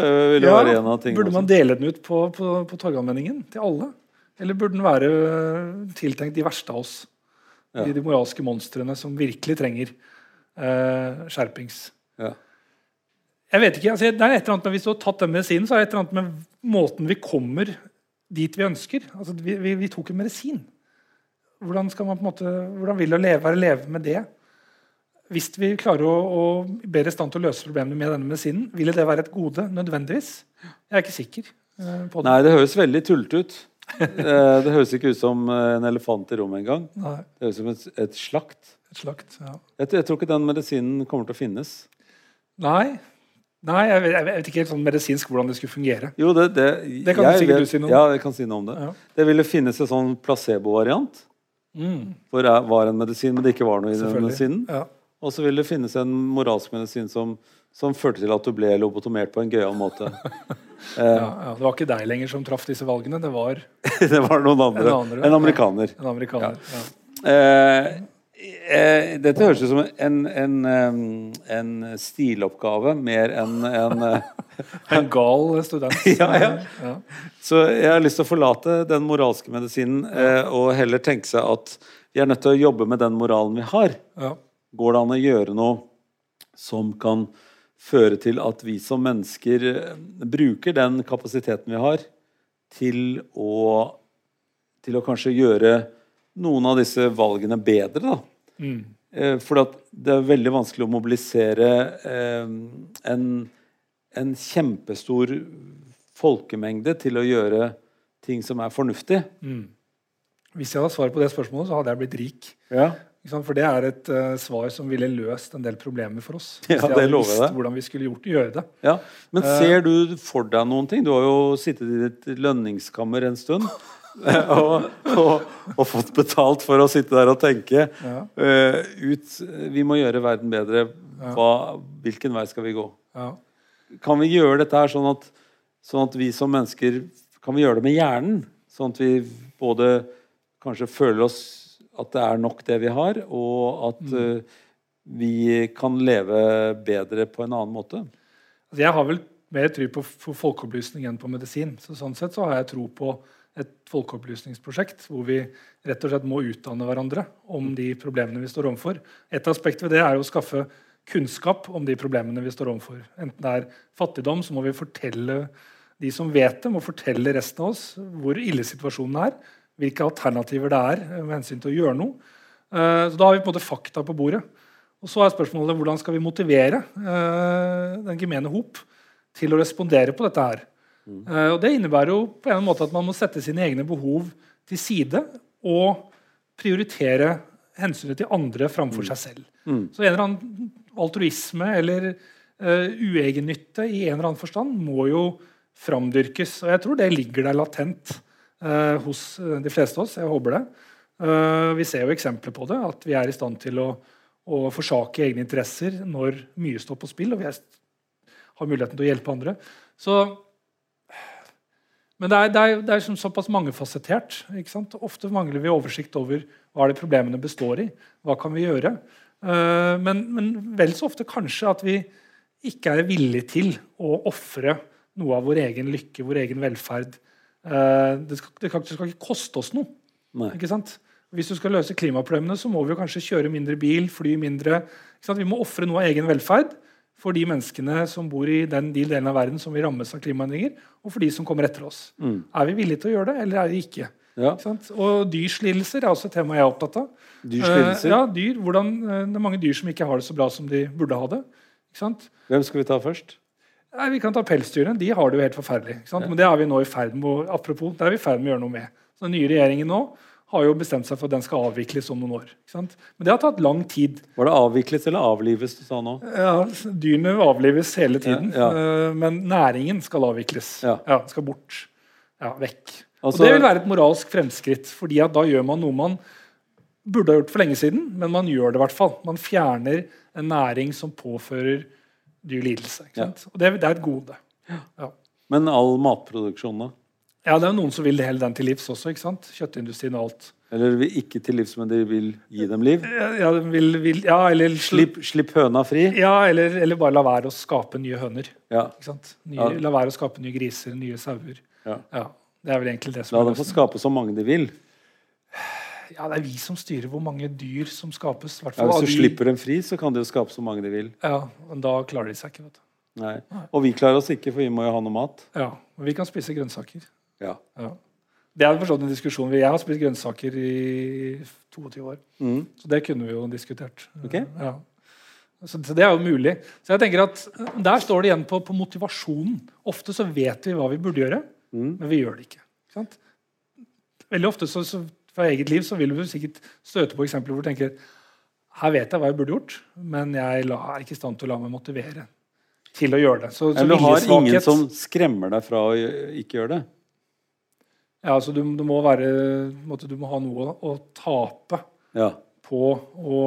være burde man dele den ut på, på, på Torgallmenningen til alle? Eller burde den være tiltenkt de verste av oss? Ja. De, de moralske monstrene som virkelig trenger eh, skjerpings. Ja. Jeg vet ikke, altså, det er et eller annet med, Hvis du har tatt den medisinen, så er det et eller annet med måten vi kommer dit vi ønsker. Altså, vi, vi, vi tok en medisin. Hvordan, skal man på en måte, hvordan vil det leve, være leve med det? Hvis vi klarer å, å bedre stand til å løse problemene med denne medisinen, ville det være et gode nødvendigvis? Jeg er ikke sikker Eh, på det. Nei, det høres veldig tullete ut. Eh, det høres ikke ut som eh, en elefant i rommet engang. Det høres ut som et, et slakt. Et slakt, ja. Jeg, jeg, tror ikke den medisinen kommer til å finnes. Nei. Nei, jeg vet, jeg vet ikke helt sånn medisinsk hvordan det skulle fungere. Jo, det, det, det kan sikkert vet, du si noe om. Ja, jeg kan si noe om det. Ja. Det ville finnes en sånn placebo-variant. Mm. For det var en medisin, men det ikke var noe i den medisinen. Ja. Og så vil det finnes en moralsk medisin som, som førte til at du ble lobotomert på en gøyal måte. ja, ja, Det var ikke deg lenger som traff disse valgene, det var Det var noen andre. En, andre. en amerikaner. En amerikaner, ja. Eh, eh, dette høres ut som en, en, en stiloppgave mer enn en, en gal student. ja, ja. ja, Så jeg har lyst til å forlate den moralske medisinen eh, og heller tenke seg at vi er nødt til å jobbe med den moralen vi har. Ja. Går det an å gjøre noe som kan føre til at vi som mennesker eh, bruker den kapasiteten vi har, til å, til å kanskje gjøre noen av disse valgene bedre? da? Mm. Eh, for det er veldig vanskelig å mobilisere eh, en, en, kjempestor folkemengde til å gjøre ting som er fornuftig. Mm. Hvis jeg hadde svar på det spørsmålet, så hadde jeg blitt rik. Ja. For det er et uh, svar som ville løst en del problemer for oss. Ja, det lover jeg Hvordan vi skulle gjort, gjøre det. Ja. Men eh, ser du for deg noen ting? Du har jo sittet i ditt lønningskammer en stund. og, og, og, fått betalt for å sitte der og tenke. Ja. Uh, ut, vi må gjøre verden bedre. Hva, hvilken vei skal vi gå? Ja. Kan vi gjøre dette her sånn at, sånn at vi som mennesker Kan vi gjøre det med hjernen? Sånn at vi både kanskje føler oss at det er nok det vi har, og at mm. uh, vi kan leve bedre på en annen måte. Altså, jeg har vel mer tro på, på folkeopplysning enn på medisin. Så sånn sett så har jeg tro på et folkeopplysningsprosjekt hvor vi rett og slett må utdanne hverandre om de problemene vi står overfor. Et aspekt ved det er å skaffe kunnskap om de problemene vi står overfor. Enten det er fattigdom, så må vi fortelle de som vet det, må fortelle resten av oss hvor ille situasjonen er hvilke alternativer det er eh, med hensyn til å gjøre noe. Eh, så Da har vi på en måte fakta på bordet. Og Så er spørsmålet hvordan skal vi motivere eh, den gemene hop til å respondere på dette. her. Mm. Og Det innebærer jo på en måte at man må sette sine egne behov til side og prioritere hensynet til andre framfor mm. seg selv. Mm. Så en eller annen altruisme eller uh, uegennytte i en eller annen forstand må jo framdyrkes. Og jeg tror det ligger der latent hos eh, de fleste av oss. Jeg håper det. Eh, vi ser jo eksempler på det, at vi er i stand til å, å forsake egne interesser når mye står på spill, og vi er, har muligheten til å hjelpe andre. Så, men det er, det er, det er såpass mangefasettert. Ofte mangler vi oversikt over hva er det problemene består i. Hva kan vi gjøre? Men, men, vel så ofte kanskje at vi ikke er villige til å ofre noe av vår egen lykke, vår egen velferd, Eh, det skal, det, skal, ikke koste oss noe. Ikke sant? Hvis du skal løse klimaproblemene, så må vi kanskje kjøre mindre bil, fly mindre. Vi må ofre noe av egen velferd for de menneskene som bor i den delen av verden som vil rammes av klimaendringer, og for de som kommer etter oss. Mm. Er vi villige til å gjøre det, eller er vi ikke? Ja. Ikke sant? Og dyrs lidelser er også et tema jeg er opptatt av. Dyrs Eh, lidelser. ja, dyr, hvordan, uh, det er mange dyr som ikke har det så bra som de burde ha det. Hvem skal vi ta først? Nei, vi kan ta pelsdyrene. De har det jo helt forferdelig. Sant? Men det er vi nå i ferd med apropos, det er vi i ferd med å gjøre noe med. Så Den nye regjeringen nå har jo bestemt seg for at den skal avvikles om noen år. Men det har tatt lang tid. Var det avvikles eller avlives du sa nå? Ja, Dyrene avlives hele tiden, Ja, ja. men næringen skal avvikles. Ja. skal bort. Ja, vekk. Altså- og Det vil være et moralsk fremskritt, fordi at da gjør man noe man burde ha gjort for lenge siden, men man gjør det i hvert fall. Man fjerner en næring som påfører dyr lidelse. Ikke Ja. Og det, det er et gode. Ja. Men all matproduksjon, da? Ja, det er noen som vil hele den til livs også. ikke sant? Kjøttindustrien og alt. Eller ikke til livs, men de vil gi dem liv? Ja, vil, vil, ja eller, Slipp, slipp høna fri? Ja, eller, eller bare la være å skape nye høner. Ja. Nye, Ja. La være å skape nye griser, nye sauer. Ja. Det er vel egentlig det som La dem få skape så mange de vil. Ja, det er vi som styrer hvor mange dyr som skapes. Ja, hvis du de- slipper dem fri, så kan de jo skape så mange de vil. Ja, men da klarer de seg ikke. vet du. Nei. Og vi klarer oss ikke, for vi må jo ha noe mat. Ja, Men vi kan spise grønnsaker. Ja. Ja. Det er forstått en diskusjon. Jeg har spist grønnsaker i 22 år. Mm. Så det kunne vi jo diskutert. Ok. Ja. Så, så det er jo mulig. Så jeg tenker at eh, Der står det igjen på, på motivasjonen. Ofte så vet vi hva vi burde gjøre, Mm. men vi gjør det ikke. ikke sant? Veldig ofte så, så fra eget liv så vil du sikkert støte på eksempler hvor du tenker her vet jeg hva jeg burde gjort, men jeg er ikke i stand til å la meg motivere til å gjøre det. Så, så Eller du har ingen som skremmer deg fra å ikke gjøre det. Ja, altså du, du, må være, måtte, du må ha noe å, tape Ja. på å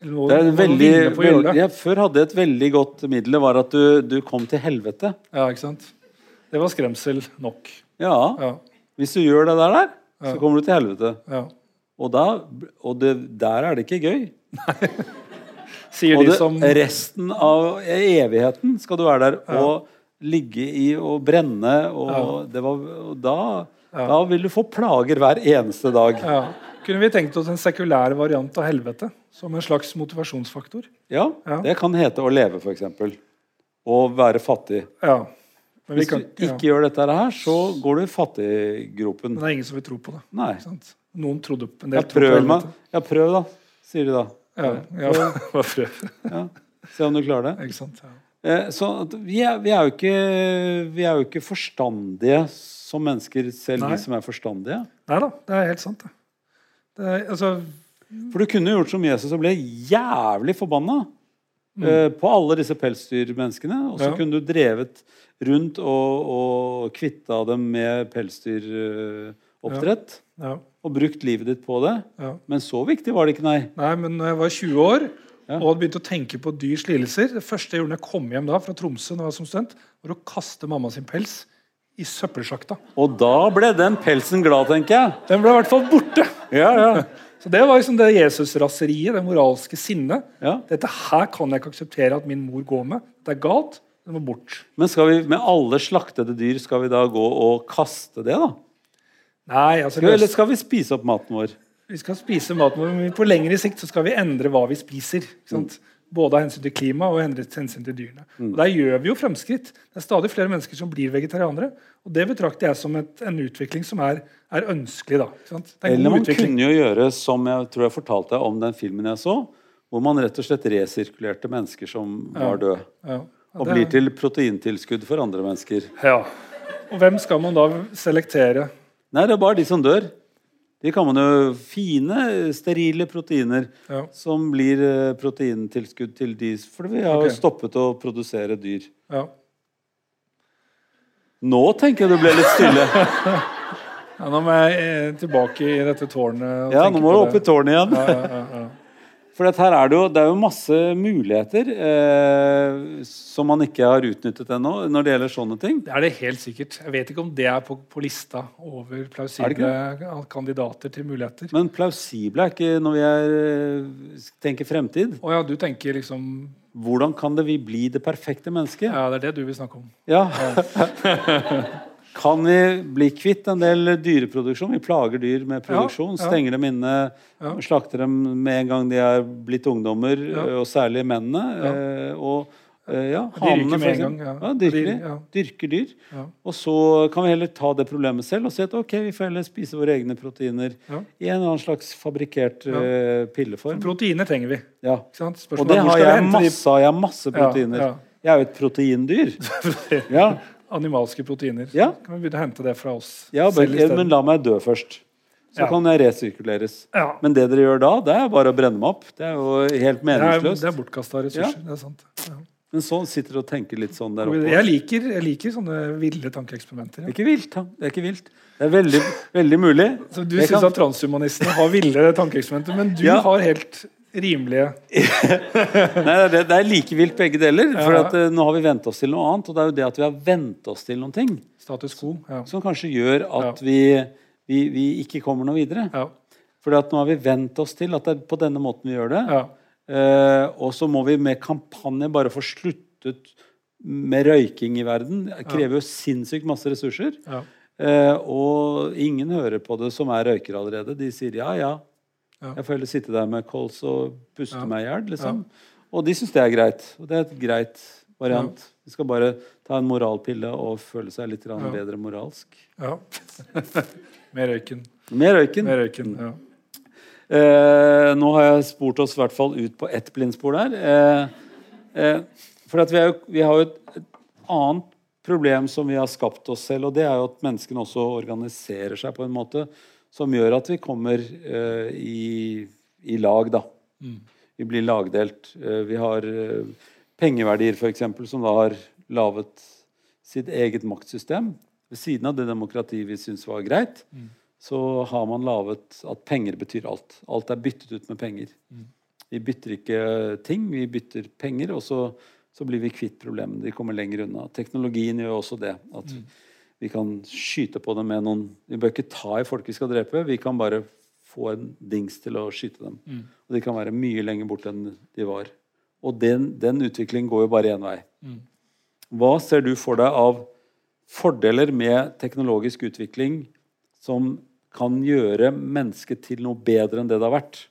noe, Det er veldig, veldig, det. før hadde jeg et veldig godt middel. Det var at du, du kom til helvete. Ja, ikke sant? Det var skremsel nok. Ja. Ja, Hvis du gjør det der, der Ja. Så kommer du til helvete. ja. Og, da, og det, der er det ikke gøy. Sier Og de det, som resten av evigheten skal du være der og ligge i og brenne. Og, det var, og da, da vil du få plager hver eneste dag. ja. Kunne vi tenkt oss en sekulær variant av helvete? Som en slags motivasjonsfaktor? Ja, Ja. Det kan hete å leve, f.eks. Og være fattig. Ja. Men, vi Hvis du ikke ja. gjør dette her, så går du i fattiggropen. Men det er ingen som vil tro på det. Nei. Sant? Noen trodde en del Ja, trodde meg. ja, prøv, da. Sier de da. Ja, ja. Bare prøv. Ja. Se om du klarer det. Ikke sant? Ja. Eh, Så vi er, vi, er ikke, vi er jo ikke forstandige som mennesker, selv Nei. de som er forstandige. Nei da, det er helt sant. Det. Det er, altså, For du kunne gjort som Jesus og ble jævlig forbanna Mm. eh, på alle disse pelsdyrmenneskene. Og så Ja. kunne du drevet rundt og, og kvitta dem med pelsdyroppdrett. ja, Og brukt livet ditt på det. ja. Men så viktig var det ikke, nei. Nei, men når jeg var 20 år Ja. og hadde begynt å tenke på dyrs lidelser Det første jeg gjorde når jeg kom hjem da fra Tromsø, når jeg var som student, var å kaste mamma sin pels i søppelsjakta. Og da ble den pelsen glad, tenker jeg. Den ble i hvert fall borte. Ja, ja. Så Det var liksom det Jesus-raseriet, det moralske sinnet. Ja. Dette her kan jeg ikke akseptere at min mor går med. Det er galt. Det må bort. Men skal vi, med alle slaktede dyr, skal vi da gå og kaste det, da? Nei, altså Eller skal vi spise opp maten vår? Vi skal spise maten vår, men på lengre sikt så skal vi endre hva vi spiser. Ikke sant? Både av hensyn til klima og hensyn til dyrene. Og Der gjør vi jo fremskritt. Det er stadig flere mennesker som blir vegetarianere. Og det betrakter jeg som et, en utvikling som er, er ønskelig. da. Er Eller man utvikling. kunne jo gjøre som jeg tror jeg fortalte deg om den filmen jeg så, hvor man rett og slett resirkulerte mennesker som var døde. Ja. Og blir til proteintilskudd for andre mennesker. Ja. Og hvem skal man da selektere? Nei, det er bare de som dør. De kan man jo Fine, sterile proteiner Ja. som blir eh, proteintilskudd til de For vi har jo okay. stoppet å produsere dyr. Ja. Nå tenker jeg du ble litt stille. Ja, nå må jeg eh, tilbake i dette tårnet. og Ja, nå må du opp i tårnet igjen. Ja, ja, ja, ja. For her er det, jo, det er jo masse muligheter eh, som man ikke har utnyttet ennå når det gjelder sånne ting. Det er det helt sikkert. Jeg vet ikke om det er på, på lista over Er plausible kandidater til muligheter. Men plausible er ikke når vi er, eh, tenker fremtid. Å ja, du tenker liksom Hvordan kan det vi bli det perfekte mennesket? Ja, det er det du vil snakke om. Ja. Kan vi bli kvitt en del dyreproduksjon? Vi plager dyr med produksjon. Ja, ja. Stenger dem inne, Ja. slakter dem med en gang de er blitt ungdommer, og særlig mennene. Ja. eh, Og, Eh, ja, hanene, med for en gang, dyrker, dyrker dyr. Og så kan vi heller ta det problemet selv og si at ok, vi får heller spise våre egne proteiner i en eller annen slags fabrikkert eh, pilleform. Proteiner trenger vi. Ja. Og det har jeg masse. Jeg har masse proteiner. Jeg er jo et proteindyr. Ja, animalske proteiner. Ja. Så kan vi begynne å hente det fra oss ja selv isteden. men, la meg dø først. Så Ja. kan jeg resirkuleres. Ja. Men det dere gjør da, det er bare å brenne meg opp. Det er jo helt Det er, meningsløst. det er bortkasta ressurser. Det er sant. Ja. Men så sitter dere og tenker litt sånn der oppe. Jeg liker, jeg liker sånne ville tankeeksperimenter. Det er ikke vilt. Det er ikke vilt. Det er veldig, veldig mulig. Så du syns kan- at transhumanistene har ville tankeeksperimenter, men du har helt rimelige Nei, det, er- det er like vilt begge deler. For at, eh, nå har vi vent oss til noe annet. Og det er jo det at vi har vent oss til noen ting, status quo. Ja. som kanskje gjør at Ja. vi, vi, vi ikke kommer noe videre. Ja. For nå har vi vent oss til at det er på denne måten vi gjør det. Ja. Eh, og så må vi med kampanje bare få sluttet med røyking i verden. Det krever jo sinnssykt masse ressurser. Ja. Eh, og ingen hører på det som er røykere allerede. De sier ja, ja. Ja. Jeg får heller sitte der med kols og puste Ja. meg i hjel. Liksom. Og de syns det er greit. Og det er et greit variant. De skal bare ta en moralpille og føle seg litt Ja. bedre moralsk. ja. Med røyken. Med røyken. Med røyken, ja. Eh, nå har jeg spurt oss i hvert fall ut på ett blindspor der. Eh, eh, for at vi, jo, vi har jo et, et annet problem som vi har skapt oss selv, og det er jo at menneskene også organiserer seg på en måte som gjør at vi kommer eh, i, i lag, da. Vi blir lagdelt. Eh, vi har eh, pengeverdier, f.eks., som da har laget sitt eget maktsystem. Ved siden av det demokratiet vi syns var greit, så har man laget at penger betyr alt. Alt er byttet ut med penger. Vi bytter ikke ting, vi bytter penger, og så, så blir vi kvitt problemene. De kommer lenger unna. Teknologien gjør også det. At vi kan skyte på dem med noen Vi bør ikke ta i folk vi skal drepe, vi kan bare få en dings til å skyte dem. Og de kan være mye lenger borte enn de var. Og den, den utviklingen går jo bare én vei. Hva ser du for deg av fordeler med teknologisk utvikling som kan gjøre mennesket til noe bedre enn det det har vært?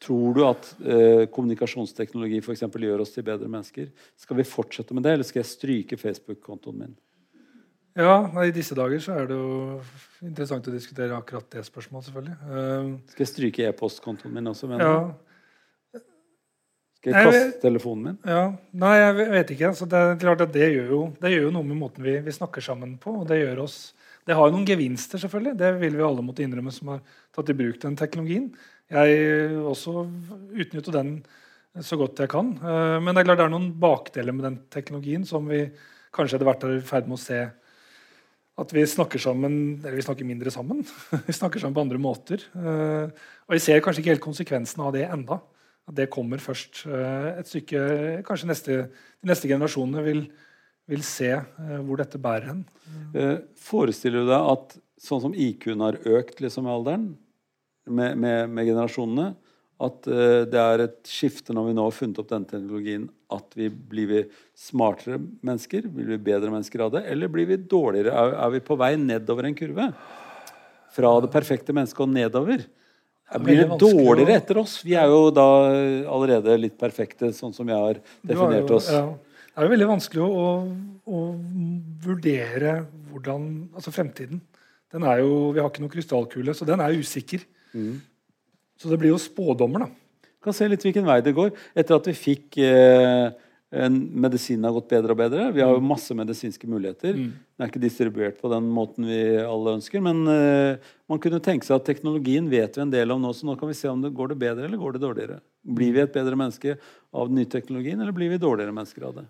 Tror du at eh, kommunikasjonsteknologi for eksempel, gjør oss til bedre mennesker? Skal vi fortsette med det, eller skal jeg stryke Facebook-kontoen min? Ja, I disse dager så er det jo interessant å diskutere akkurat det spørsmålet, selvfølgelig. Uh, Skal jeg stryke e-postkontoen min også? mener ja, du? Skal jeg kaste kaste telefonen min? ja. Nei, jeg vet ikke. Så det er klart at det gjør, jo, det gjør jo noe med måten vi, vi snakker sammen på. og Det gjør oss det har jo noen gevinster, selvfølgelig. Det vil vi alle måtte innrømme som har tatt i bruk den teknologien. Jeg også utnytter den så godt jeg kan. Eh, Men det er klart det er noen bakdeler med den teknologien som vi kanskje etter hvert er i ferd med å se at vi snakker sammen Eller vi snakker mindre sammen. vi snakker sammen på andre måter. Eh, Og vi ser kanskje ikke helt konsekvensen av det enda. At det kommer først eh, et stykke Kanskje neste, de neste generasjonene vil, vil se eh, hvor dette bærer hen. Forestiller du deg at sånn som IQ-en har økt liksom, med alderen, med, med, med generasjonene, at eh, det er et skifte når vi nå har funnet opp denne teknologien, at vi blir vi smartere mennesker? Blir vi bedre mennesker av det? Eller blir vi dårligere? Er, er vi på vei nedover en kurve? Fra det perfekte mennesket og nedover? er Blir det dårligere etter oss? Vi er jo da allerede litt perfekte, sånn som jeg har har definert jo- oss. Ja, det er jo veldig vanskelig å, å vurdere hvordan Altså fremtiden. Den er jo, Vi har ikke noen krystallkule, så den er usikker. Mm. Så det blir jo spådommer, da. Vi kan se litt hvilken vei det går. Etter at vi fikk eh, Medisinen har gått bedre og bedre. Vi har jo masse medisinske muligheter. Mm. Den er ikke distribuert på den måten vi alle ønsker. Men eh, man kunne tenke seg at teknologien vet vi en del om nå, så nå kan vi se om det går det bedre eller går det dårligere. Blir vi et bedre menneske av den nye teknologien, eller blir vi dårligere mennesker av det?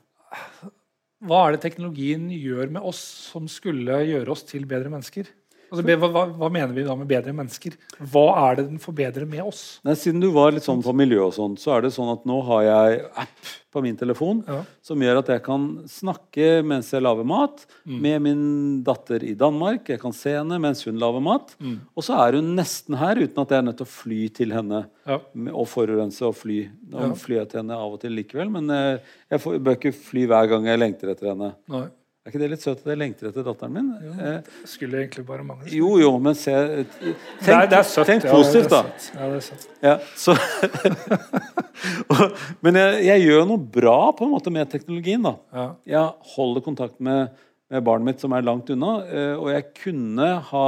Hva er det teknologien gjør med oss som skulle gjøre oss til bedre mennesker? Altså, hva, hva, mener vi da med bedre mennesker? Hva er det den forbedrer med oss? Nei, siden du var litt sånn på miljø og sånn, så er det sånn at nå har jeg app på min telefon Ja. som gjør at jeg kan snakke mens jeg lager mat med min datter i Danmark. Jeg kan se henne mens hun lager mat. Og så er hun nesten her uten at jeg er nødt til å fly til henne Ja. og forurense og fly. Nå Ja. flyr jeg til henne av og til likevel, men eh, jeg får, bør ikke fly hver gang jeg lengter etter henne. Nei. Er ikke det litt søtt at jeg lengter etter datteren min? Jo, Det skulle egentlig bare mangle. jo, jo, men se Tenk, Det er- det er søtt, tenk ja, positivt, det da. Ja, det er søtt. Ja, så Og- Men jeg, jeg gjør noe bra på en måte med teknologien. da Ja. Jeg holder kontakt med, med barnet mitt som er langt unna, eh, og jeg kunne ha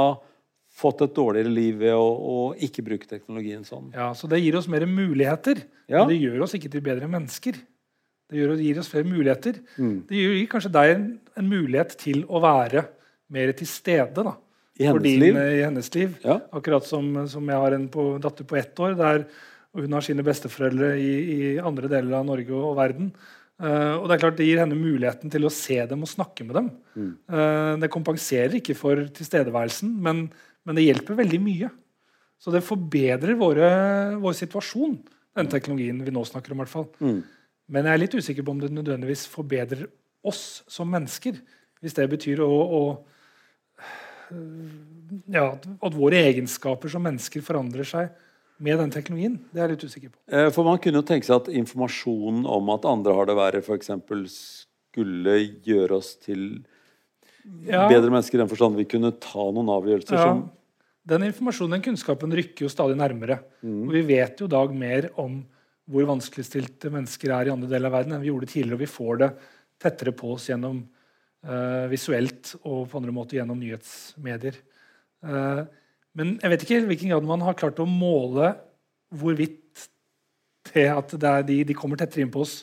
fått et dårligere liv ved å, å ikke bruke teknologien sånn. ja, Så det gir oss mer muligheter. Ja. Men det gjør oss ikke til bedre mennesker. Det gjør, gir oss flere muligheter. Mm. Det gir gir kanskje deg en, en mulighet til å være mer til stede. da. I hennes din, liv. eh, I hennes liv. Ja. Akkurat som, som jeg har en på, datter på ett år. Der, hun har sine besteforeldre i, i andre deler av Norge og, og verden. Uh, og Det er klart det gir henne muligheten til å se dem og snakke med dem. Mm. Uh, det kompenserer ikke for tilstedeværelsen, men, men det hjelper veldig mye. Så det forbedrer våre, vår situasjon, den teknologien vi nå snakker om. i hvert fall. Mm. Men jeg er litt usikker på om det nødvendigvis forbedrer oss som mennesker. Hvis det betyr å, å ja, at, våre egenskaper som mennesker forandrer seg med den teknologien. Det er jeg litt usikker på. Eh, For man kunne jo tenke seg at informasjonen om at andre har det verre, f.eks. skulle gjøre oss til Ja, bedre mennesker i den forstand vi kunne ta noen avgjørelser ja, som den informasjonen den kunnskapen rykker jo stadig nærmere. Mm. Og vi vet jo i dag mer om hvor vanskeligstilte mennesker er i andre deler av verden enn vi gjorde tidligere. Og vi får det tettere på oss gjennom uh, visuelt og på andre måter gjennom nyhetsmedier. Uh, men jeg vet ikke i hvilken grad man har klart å måle hvorvidt det at det de, de kommer tettere inn på oss,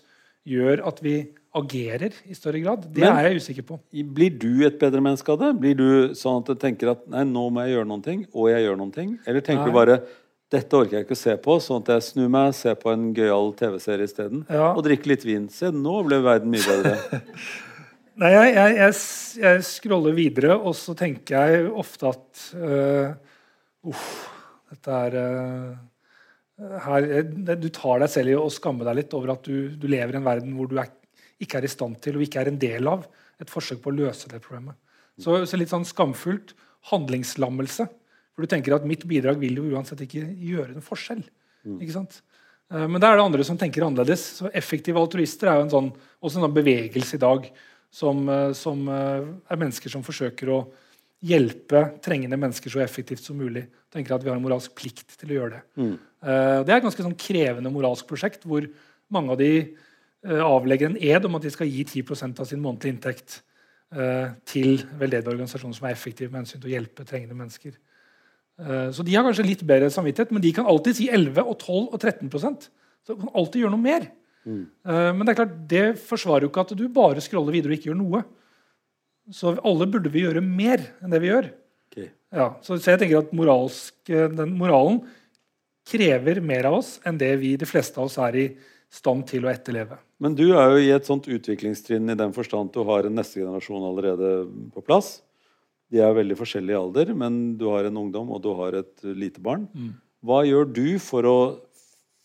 gjør at vi agerer i større grad. Det Men- er jeg usikker på. Blir du et bedre menneske av det? Blir du sånn at du tenker at nei, nå må jeg gjøre noen ting, og jeg gjør noen ting? Eller tenker Nei. du bare dette orker jeg ikke å se på, sånn at jeg snur meg, ser på en gøyal TV-serie isteden? Ja. Og drikker litt vin. Se, nå ble verden mye bedre. Nei, jeg, jeg, jeg, jeg scroller videre, og så tenker jeg ofte at uh, Uff, dette er uh, her, Du tar deg selv i å skamme deg litt over at du, du lever i en verden hvor du er, ikke er i stand til og ikke er en del av et forsøk på å løse det problemet. Så, så litt sånn skamfullt handlingslammelse. For du tenker at mitt bidrag vil jo uansett ikke gjøre en forskjell. Ikke sant? Eh, Men da er det andre som tenker annerledes. Så Effektive altruister er jo en sånn, også en sånn bevegelse i dag som, eh, som eh, er mennesker som forsøker å hjelpe trengende mennesker så effektivt som mulig. Tenker at vi har en moralsk plikt til å gjøre det. Mm. Det er et ganske sånn krevende moralsk prosjekt hvor mange av de avlegger en ed om at de skal gi 10% av sin månedlige inntekt til veldedige organisasjoner som er effektive med hensyn til å hjelpe trengende mennesker. Eh, Så de har kanskje litt bedre samvittighet, men de kan alltid si 11 og 12 og 13% Så de kan alltid gjøre noe mer. Mm. Eh, Men det er klart, det forsvarer jo ikke at du bare scroller videre og ikke gjør noe. Så alle burde vi gjøre mer enn det vi gjør. Okay. Ja, så, jeg tenker at moralsk, eh, den moralen krever mer av oss enn det vi de fleste av oss er i stand til å etterleve. Men du er jo i et sånt utviklingstrinn i den forstand at du har en neste generasjon allerede på plass. De er veldig forskjellige i alder, men du har en ungdom og du har et lite barn. Mm. Hva gjør du for å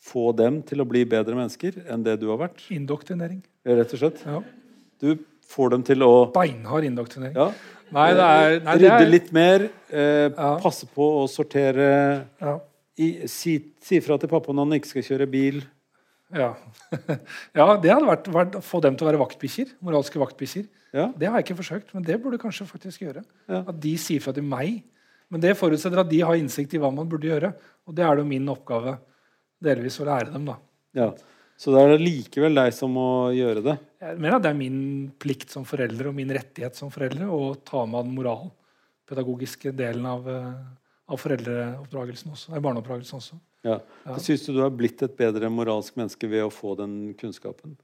få dem til å bli bedre mennesker enn det du har vært? Indoktrinering. Rett og slett. Ja. Du får dem til å Beinhard indoktrinering. ja, Nei, det er, nei, det rydde er litt mer, eh, Ja. passe på å sortere ja. i, si, si fra til pappa når han ikke skal kjøre bil. Ja. ja, det hadde vært, vært å få dem til å være vaktbikkjer. Moralske vaktbikkjer. Ja. Det har jeg ikke forsøkt, men det burde kanskje faktisk gjøre. Ja. At de sier fra til meg. Men det forutsetter at de har innsikt i hva man burde gjøre. Og det er det jo min oppgave delvis å lære dem. da. Ja. Så da er det likevel deg som må gjøre det. Jeg mener at det er min plikt som forelder og min rettighet som foreldre å ta med den moralpedagogiske delen av, eh, av foreldreoppdragelsen også. Barneoppdragelsen også. Ja. Ja. Syns du du har blitt et bedre moralsk menneske ved å få den kunnskapen?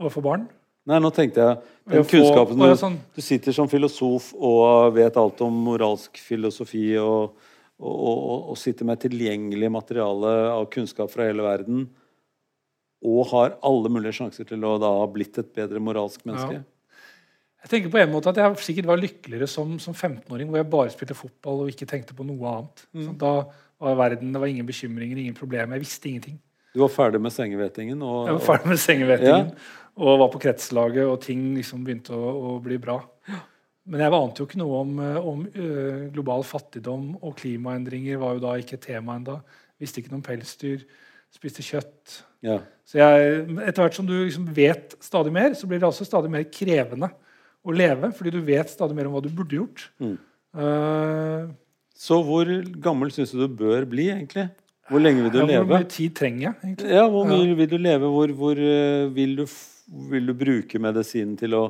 Overfor barn. Nei, nå tenkte jeg den kunnskapen du, sånn. du sitter som filosof og vet alt om moralsk filosofi og, og, og, og sitter med tilgjengelig materiale av kunnskap fra hele verden og har alle mulige sjanser til å da ha blitt et bedre moralsk menneske. Jeg tenker på en måte at jeg sikkert var lykkeligere som, som 15-åring, hvor jeg bare spilte fotball og ikke tenkte på noe annet. Mm. Da var verden, Det var ingen bekymringer, ingen problemer. Jeg visste ingenting. Du var ferdig med sengevetingen. Og, Jeg var ferdig med sengevetingen og var på kretslaget, og ting liksom begynte å, å bli bra. Men jeg ante jo ikke noe om, eh, om eh, global fattigdom, og klimaendringer var jo da ikke tema enda. Visste ikke noe om pelsdyr. Spiste kjøtt. ja. Så jeg, etter hvert som du liksom vet stadig mer, så blir det også stadig mer krevende å leve, fordi du vet stadig mer om hva du burde gjort. Mm. Uh, Så hvor gammel syns du du bør bli, egentlig? Hvor lenge vil du ja, Hvor mye tid trenger jeg, egentlig? Ja, hvor mye vil du leve? Hvor, hvor uh, vil, du, f- vil du bruke medisinen til å,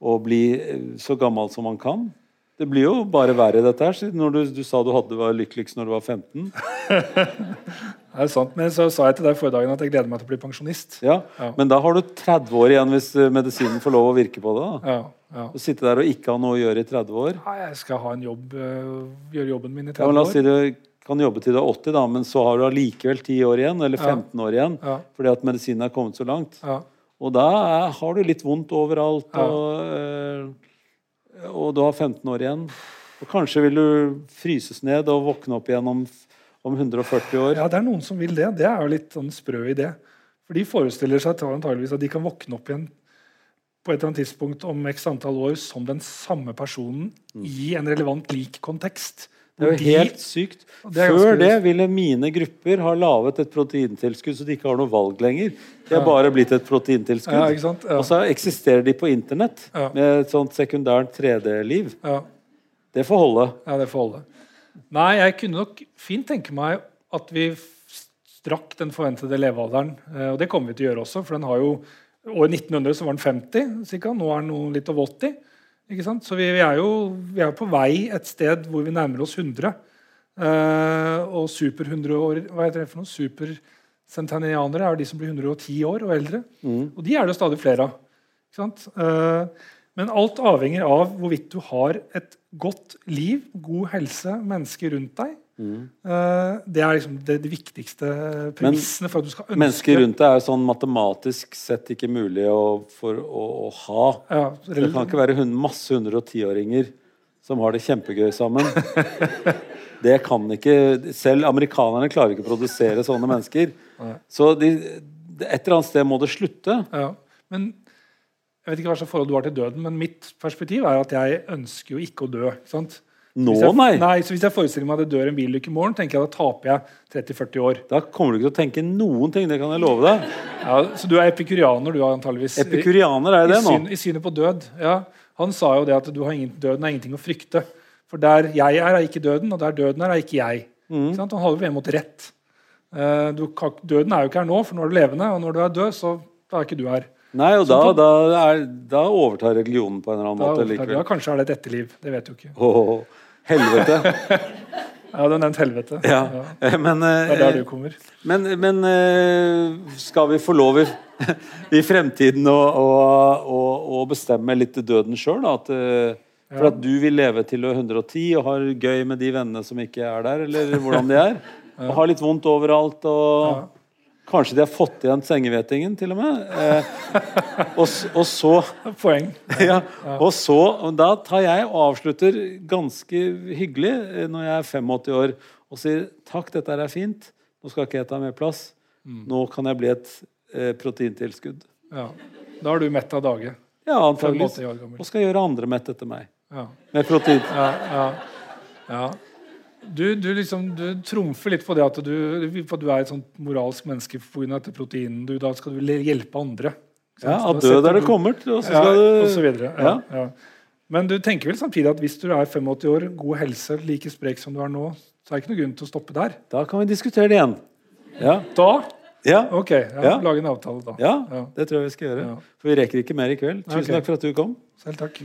å bli eh, så gammel som man kan? Det blir jo bare verre, dette her. siden du, du sa du hadde var lykkeligst når du var 15. Det er sant, Men så sa jeg til deg forrige dagen at jeg gleder meg til å bli pensjonist. Ja. Ja. Men da har du 30 år igjen hvis eh, medisinen får lov å virke på det. da. Ja, ja. Å sitte der og ikke ha noe å gjøre i 30 år. Nei, jeg skal ha en jobb, øh, gjøre jobben min i Ja, men 30 la oss si år. du kan jobbe til du er 80, da, men så har du allikevel 10 år igjen, eller Ja. 15 år igjen, Ja, fordi at medisinen er kommet så langt. ja, Og da er, har du litt vondt overalt, og, ja. og du har 15 år igjen. Og kanskje vil du fryses ned og våkne opp igjen om, om 140 år. ja, det er noen som vil det. Det er jo litt sånn sprø idé. For de forestiller seg antageligvis at de kan våkne opp igjen på et eller annet tidspunkt om x antall år som den samme personen i en relevant lik kontekst. Det er jo De- helt sykt. Det Før det ville mine grupper ha laget et proteintilskudd så de ikke har noe valg lenger. De har bare blitt et proteintilskudd. Ja, ikke sant? Ja. Og så eksisterer de på internett med et sånt sekundært 3D-liv. Ja. Det får holde. Ja, det får holde. Nei, jeg kunne nok fint tenke meg at vi strakk den forventede levealderen. eh, Og det kommer vi til å gjøre også, for den har jo År 1900 så var den 50 cirka. Nå er den noe litt over 80. Ikke sant? Så vi, vi er jo vi er på vei et sted hvor vi nærmer oss 100. Eh, og super 100 år Hva heter det for noe? Supercentennianere er de som blir 110 år og eldre. Og de er det stadig flere av. Eh, men alt avhenger av hvorvidt du har et godt liv, god helse, mennesker rundt deg. Mm. det er liksom det, det viktigste premissene for at du skal ønske Mennesker rundt deg er jo sånn matematisk sett ikke mulig å, for å, å ha. ja, Det kan ikke være masse 110-åringer som har det kjempegøy sammen. Det kan ikke Selv amerikanerne klarer ikke å produsere sånne mennesker. Så de, et eller annet sted må det slutte. Ja, men Jeg vet ikke hva slags forhold du har til døden, men mitt perspektiv er at jeg ønsker jo ikke å dø. ikke sant? Nå, Hvis jeg, nei. nei, så Hvis jeg forestiller meg at det dør en bilulykke i morgen, tenker jeg da taper jeg 30-40 år. Da kommer du ikke til å tenke noen ting. Det kan jeg love deg. Ja, så du er epikurianer, du antageligvis. Epikurianer er I, det nå. syn, I synet på død. Ja. Han sa jo det at du har ingen, døden er ingenting å frykte. For der jeg er, er ikke døden, og der døden er, er ikke jeg. Mm. Ikke sant? Han holder på en måte rett. Eh, du, kan- døden er jo ikke her nå, for nå er du levende, og når du er død, så da er ikke du her. Nei, og da, da, er, da overtar religionen på en eller annen måte måte ja, kanskje er det et etterliv. Det vet du ikke. Åh, helvete. Ja, du har nevnt helvete. Ja. Ja. Men, Det er der eh, du kommer. men, men eh, skal vi få lov i, i fremtiden å, å, å, å bestemme litt døden sjøl? At, eh, for at du vil leve til du er 110 og har gøy med de vennene som ikke er der, eller hvordan de er? Og har litt vondt overalt og Kanskje de har fått igjen sengehvetingen, til og med. Eh, og, og så Poeng. ja, og så, og Da tar jeg og avslutter ganske hyggelig eh, når jeg er 85 år og sier takk, dette er fint. Nå skal ikke jeg ta mer plass. Nå kan jeg bli et eh, proteintilskudd. Ja. Da er du mett av dage. Ja, antakeligvis. 85 år gammel. Og skal gjøre andre mett etter meg. Ja. Med protein. Ja, ja, ja. Du, du, liksom, du trumfer litt på det at du, at du er et sånt moralsk menneske pga. dette proteinet. Du, da skal du hjelpe andre. Ja, Av død er det kommet. Og så Ja, du og så videre. Ja. Men du tenker vel samtidig at hvis du er 85 år, god helse, like sprek som du er nå, så er det ikke noe grunn til å stoppe der. Da kan vi diskutere det igjen. Ja. Da? Ja. Ok, ja, Ja. lage en avtale da. ja, Ja. det tror jeg vi skal gjøre. For vi rekker ikke mer i kveld. Tusen okay. takk for at du kom. Selv takk.